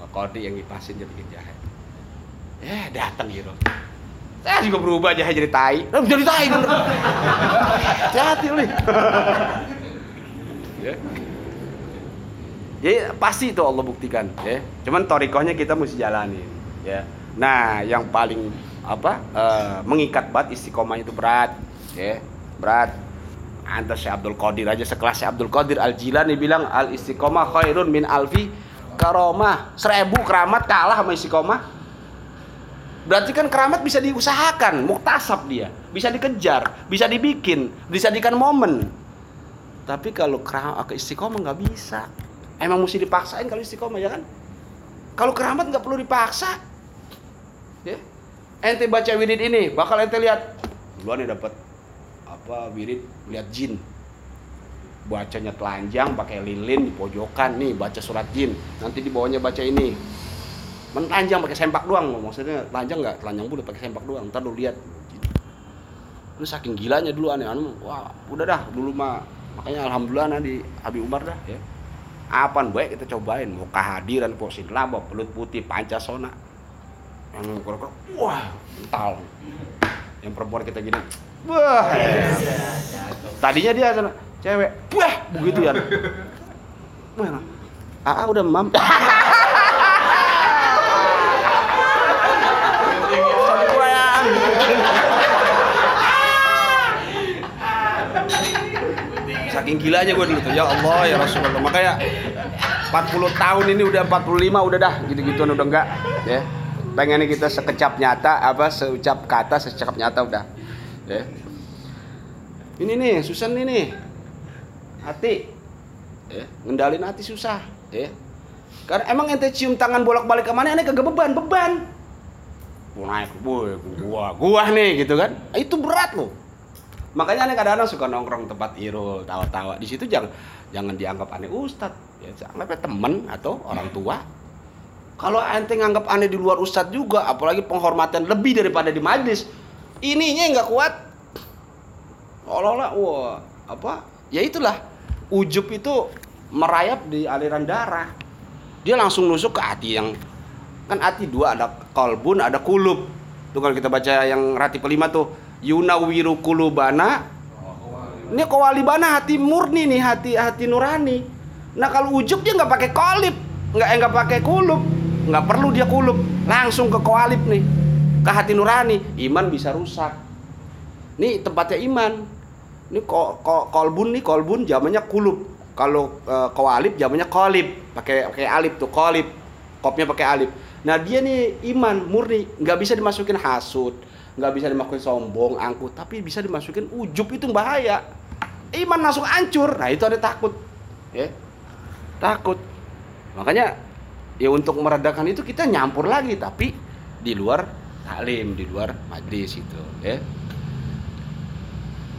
Kodi yang dipasin jadi bikin jahe. Ya datang gitu. Saya juga berubah jahe jadi tai. Eh, jadi tai bener. Hati ya. Jadi pasti itu Allah buktikan ya. Cuman torikohnya kita mesti jalani ya. Nah yang paling apa uh, mengikat banget istiqomah itu berat ya. Berat. Antar Syekh Abdul Qadir aja sekelas Abdul Qadir Al Jilani bilang al istiqomah khairun min alfi karomah seribu keramat kalah sama istiqomah berarti kan keramat bisa diusahakan muktasab dia. Bisa dikejar bisa dibikin bisa dijadikan momen. Tapi kalau ke istiqomah nggak bisa. Emang mesti dipaksain kalau istiqomah ya kan? Kalau keramat nggak perlu dipaksa ya. Ente baca wirid ini bakal ente lihat. Duluan nih dapat apa wirid lihat jin bacanya telanjang pakai lilin di pojokan. Nih baca surat jin. Nanti di bawahnya baca ini. Mentelanjang pakai sempak doang. Maksudnya telanjang nggak? Telanjang bulu pakai sempak doang. Ntar lu lihat. Lu saking gilanya dulu aneh. Anu wah udah dah. Dulu mah makanya alhamdulillah nah di Abi Umar dah. Ya. Apaan baik kita cobain. Mau kehadiran posin laba pelut putih pancasona. Yang kira wah mental. Yang perempuan kita gini wah. Tadinya dia cewek. Wah begitu ya mana ah udah mam. Saking gilanya gue dulu tuh. Ya Allah ya Rasulullah. Makanya 40 tahun ini udah 45 udah dah. Gitu-gituan udah enggak ya. Pengennya kita sekecap nyata apa seucap kata secakap nyata udah ya. Ini nih Susan ini hati. Ya, ngendalin hati susah. Ya karena emang ente cium tangan bolak-balik ke mana ente kagak beban beban. Gua naik gua gua gua nih gitu kan? Itu berat loh. Makanya aneh kadang-kadang suka nongkrong tempat irul tawa-tawa. Di situ jangan jangan dianggap aneh ustad. Ya anggapnya temen atau orang tua. Kalau ente nganggap aneh di luar ustad juga apalagi penghormatan lebih daripada di majlis ininya nggak kuat. Olah-olah wah apa? Ya itulah ujub itu merayap di aliran darah. Dia langsung nusuk ke hati yang kan hati dua ada kolbun ada kulub. Tuh kalau kita baca yang rati kelima tuh yunawiru kulubana. Ini kowalibana hati murni nih hati hati nurani. Nah kalau ujub dia nggak pakai kolib nggak nggak pakai kulub. Nggak perlu dia kulub langsung ke koalib nih ke hati nurani, iman bisa rusak. Nih tempatnya iman. Ini ko, ko, kolbun nih kolbun zamannya kulub. Kalau e, koalib zamannya kolib, pakai pakai alif tuh kolib. Kopnya pakai alif. Nah dia nih iman murni, nggak bisa dimasukin hasut, nggak bisa dimasukin sombong, angkut, tapi bisa dimasukin ujub itu bahaya. Iman langsung hancur. Nah itu ada takut, ya takut. Makanya ya untuk meredakan itu kita nyampur lagi, tapi di luar taklim, di luar majlis itu, ya.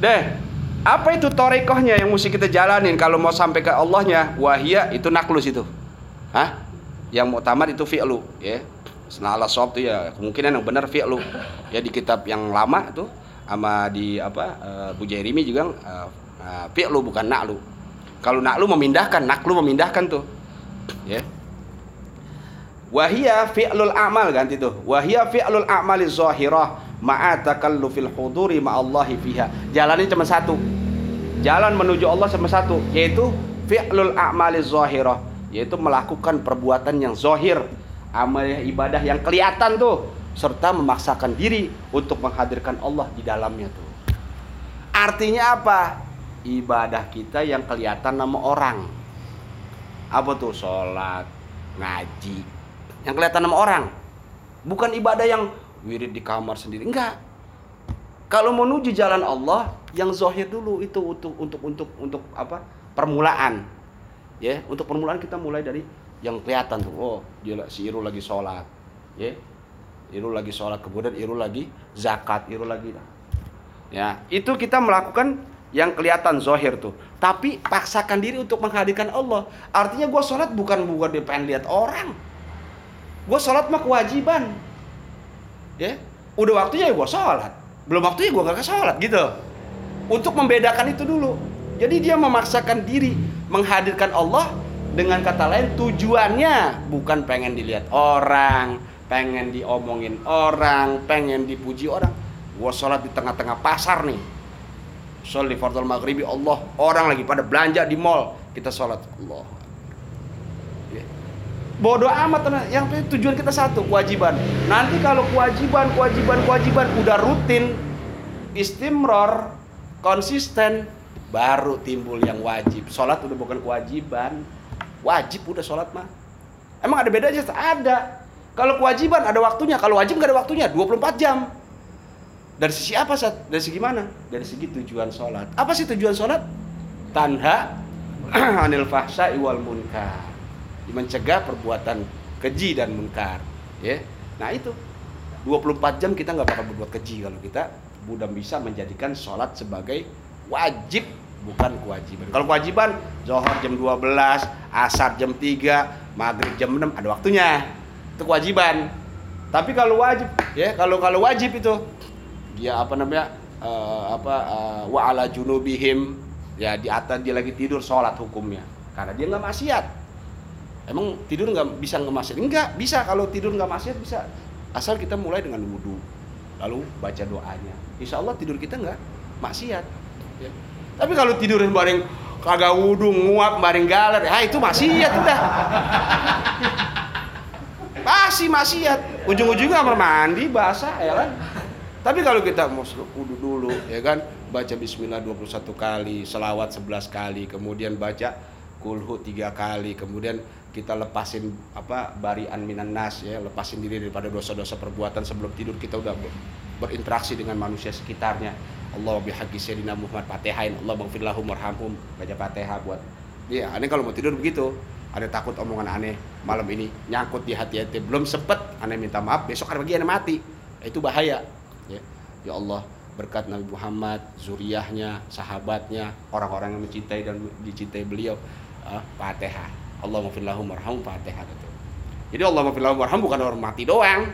Deh, apa itu torekohnya yang mesti kita jalanin kalau mau sampai ke Allahnya? Wahia itu naklus itu. Hah? Yang mau tamat itu fi'lu, ya. Nah, ala sob ya kemungkinan yang benar fi'lu. Ya di kitab yang lama tuh sama di apa uh, Bu Jeremy juga uh, uh, fi'lu bukan naklu. Kalau naklu memindahkan, naklu memindahkan tuh. Ya. Wahia fi'lul amal ganti tuh. Wahia fi'lul amali zahirah ma'a takallufil huduri ma'allahi fiha. Jalannya cuma satu. Jalan menuju Allah cuma satu, yaitu fi'lul a'mali zahirah, yaitu melakukan perbuatan yang zahir, amal ibadah yang kelihatan tuh, serta memaksakan diri untuk menghadirkan Allah di dalamnya tuh. Artinya apa? Ibadah kita yang kelihatan nama orang. Apa tuh? Sholat, ngaji. Yang kelihatan nama orang. Bukan ibadah yang wirid di kamar sendiri. Enggak. Kalau menuju jalan Allah, yang zahir dulu itu untuk untuk untuk untuk apa? Permulaan. Ya, untuk permulaan kita mulai dari yang kelihatan tuh. Oh, dia si Iru lagi sholat. Ya. Iru lagi sholat, kemudian Iru lagi zakat, Iru lagi Ya, itu kita melakukan yang kelihatan zahir tuh. Tapi paksakan diri untuk menghadirkan Allah. Artinya gue sholat bukan bukan dia pengen lihat orang. Gue sholat mah kewajiban. Ya, udah waktunya ya gue sholat belum waktunya gue gak sholat gitu untuk membedakan itu dulu. Jadi dia memaksakan diri menghadirkan Allah dengan kata lain tujuannya bukan pengen dilihat orang pengen diomongin orang pengen dipuji orang. Gue sholat di tengah-tengah pasar nih. Sholat di fardal maghribi Allah orang lagi pada belanja di mall kita sholat. Allah. Bodoh amat yang tujuan kita satu kewajiban. Nanti kalau kewajiban kewajiban kewajiban udah rutin istimror konsisten. Baru timbul yang wajib. Sholat udah bukan kewajiban. Wajib udah sholat mah. Emang ada bedanya? Ada. Kalau kewajiban ada waktunya. Kalau wajib nggak ada waktunya 24 jam. Dari sisi apa Sat? dari segi mana? Dari segi tujuan sholat. Apa sih tujuan sholat? Tanha anil fahsya iwal munkar. Mencegah perbuatan keji dan munkar. Ya. Nah itu. 24 jam kita nggak bakal berbuat keji kalau kita mudah bisa menjadikan sholat sebagai wajib bukan kewajiban. Kalau kewajiban zohor jam 12 asar jam 3 maghrib jam 6 ada waktunya. Itu kewajiban. Tapi kalau wajib ya kalau kalau wajib itu dia apa namanya uh, apa uh, wa ala junubihim ya di atas dia lagi tidur sholat hukumnya. Karena dia nggak maksiat. Emang tidur nggak bisa nggak maksiat? Enggak, bisa. Kalau tidur nggak maksiat bisa. Asal kita mulai dengan wudhu, lalu baca doanya. Insya Allah tidur kita nggak maksiat. Ya. Tapi kalau tidur bareng kagak wudhu, nguap, bareng galer, ah itu maksiat udah. Pasti maksiat. Ujung-ujungnya kamar mandi basah ya kan. Tapi kalau kita mau wudhu dulu ya kan, baca bismillah 21 kali, selawat 11 kali, kemudian baca kulhu tiga kali, kemudian kita lepasin apa barian minan nas ya lepasin diri daripada dosa-dosa perbuatan sebelum tidur kita udah berinteraksi dengan manusia sekitarnya. Allah bihaqi sayyidina Muhammad Fatihain Allah maghfir lahum warhamhum baca Fatihah buat ya aneh kalau mau tidur begitu ada takut omongan aneh. Malam ini nyangkut di hati-hati belum sempet. Aneh minta maaf besok hari pagi aneh mati. Itu bahaya ya. Ya Allah berkat Nabi Muhammad, zuriyahnya, sahabatnya, orang-orang yang mencintai dan dicintai beliau, uh. Allah maafin lahum warham Fatihah itu. Jadi Allah maafin lahum warham bukan orang mati doang.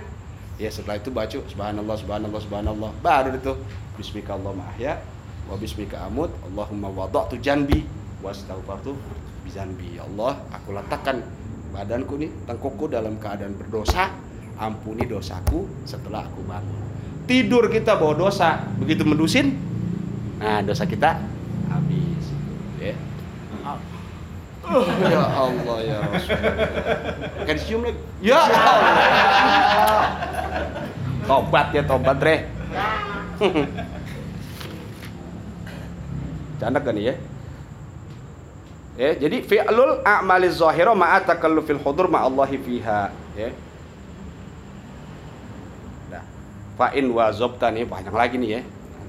Ya setelah itu baca subhanallah subhanallah subhanallah baru itu bismika Allahumma ahya wa bismika amut Allahumma wada'tu janbi wa astaghfartu bizanbi. Ya Allah, aku letakkan badanku nih tengkukku dalam keadaan berdosa, ampuni dosaku setelah aku bangun. Tidur kita bawa dosa, begitu mendusin, nah dosa kita habis. Ya. ya Allah ya Rasulullah. Kan cium lagi. Ya Allah. Tobat ya tobat re. Canda kan ya? Ya, jadi fi'lul a'maliz zahira ma'a takallufil hudur ma'allahi fiha, ya. Nah, fa'in wa zobta nih banyak lagi nih ya.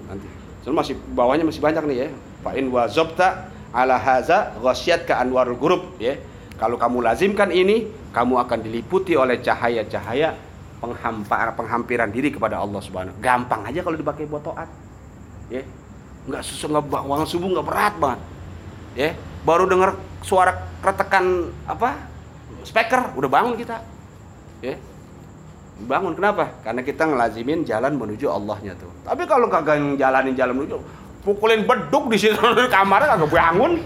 Nanti. Soalnya masih bawahnya masih banyak nih ya. Fa'in wa zobta ala haza ghasyat ka anwarul gurub ya. Kalau kamu lazimkan ini, kamu akan diliputi oleh cahaya-cahaya penghampar penghampiran diri kepada Allah Subhanahu. Gampang aja kalau dipakai buat taat. Ya. Enggak susah enggak bangun subuh enggak berat banget. Ya, baru dengar suara kretekan apa? Speaker, udah bangun kita. Ya. Bangun kenapa? Karena kita ngelazimin jalan menuju Allahnya tuh. Tapi kalau kagak jalanin jalan menuju pukulin beduk di situ di kamar kagak bangun.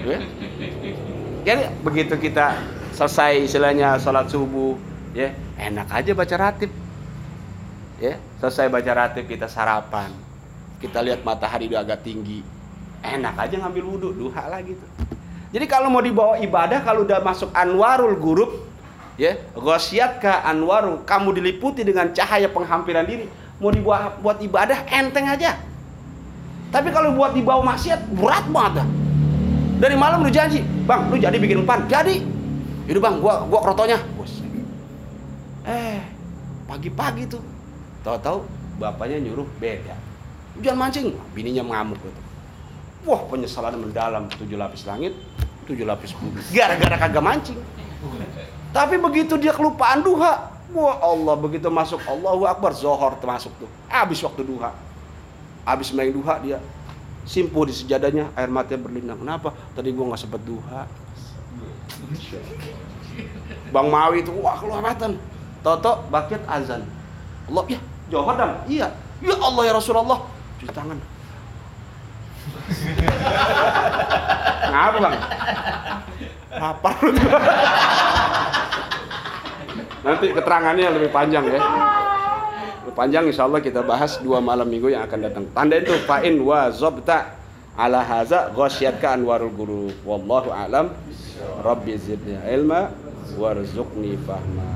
Ya. Jadi begitu kita selesai istilahnya sholat subuh, ya enak aja baca ratib. Ya, selesai baca ratib kita sarapan. Kita lihat matahari udah agak tinggi. Enak aja ngambil wudhu, duha lagi tuh. Jadi kalau mau dibawa ibadah kalau udah masuk anwarul gurub, ya, ghasyiatka anwaru, kamu diliputi dengan cahaya penghampiran diri, mau dibuat buat ibadah enteng aja. Tapi kalau buat dibawa maksiat berat banget dah. Dari malam lu janji, bang, lu jadi bikin umpan, jadi. Itu bang, gua gua krotonya. Eh, pagi-pagi tuh, tahu-tahu bapaknya nyuruh beda. Jangan mancing, bininya mengamuk gitu. Wah, penyesalan mendalam tujuh lapis langit, tujuh lapis bumi. Gara-gara kagak mancing. Tapi begitu dia kelupaan duha, wah Allah begitu masuk Allahu Akbar Zohor termasuk tuh. Habis waktu duha. Habis main duha dia simpuh di sejadahnya air matanya berlinang. Kenapa? Tadi gua nggak sempet duha. Bang Mawi itu wah kelewatan. Toto bakit azan. Allah ya, Johor dam. Iya. Ya Allah ya Rasulullah. Cuci tangan. Ngapa bang? Tuh. Nanti keterangannya lebih panjang ya. Panjang insya Allah kita bahas dua malam minggu yang akan datang. Tanda itu fa'in wa zobta ala haza ghasyatka anwarul guru. Wallahu alam. Rabbi zidni ilma warzuqni fahma.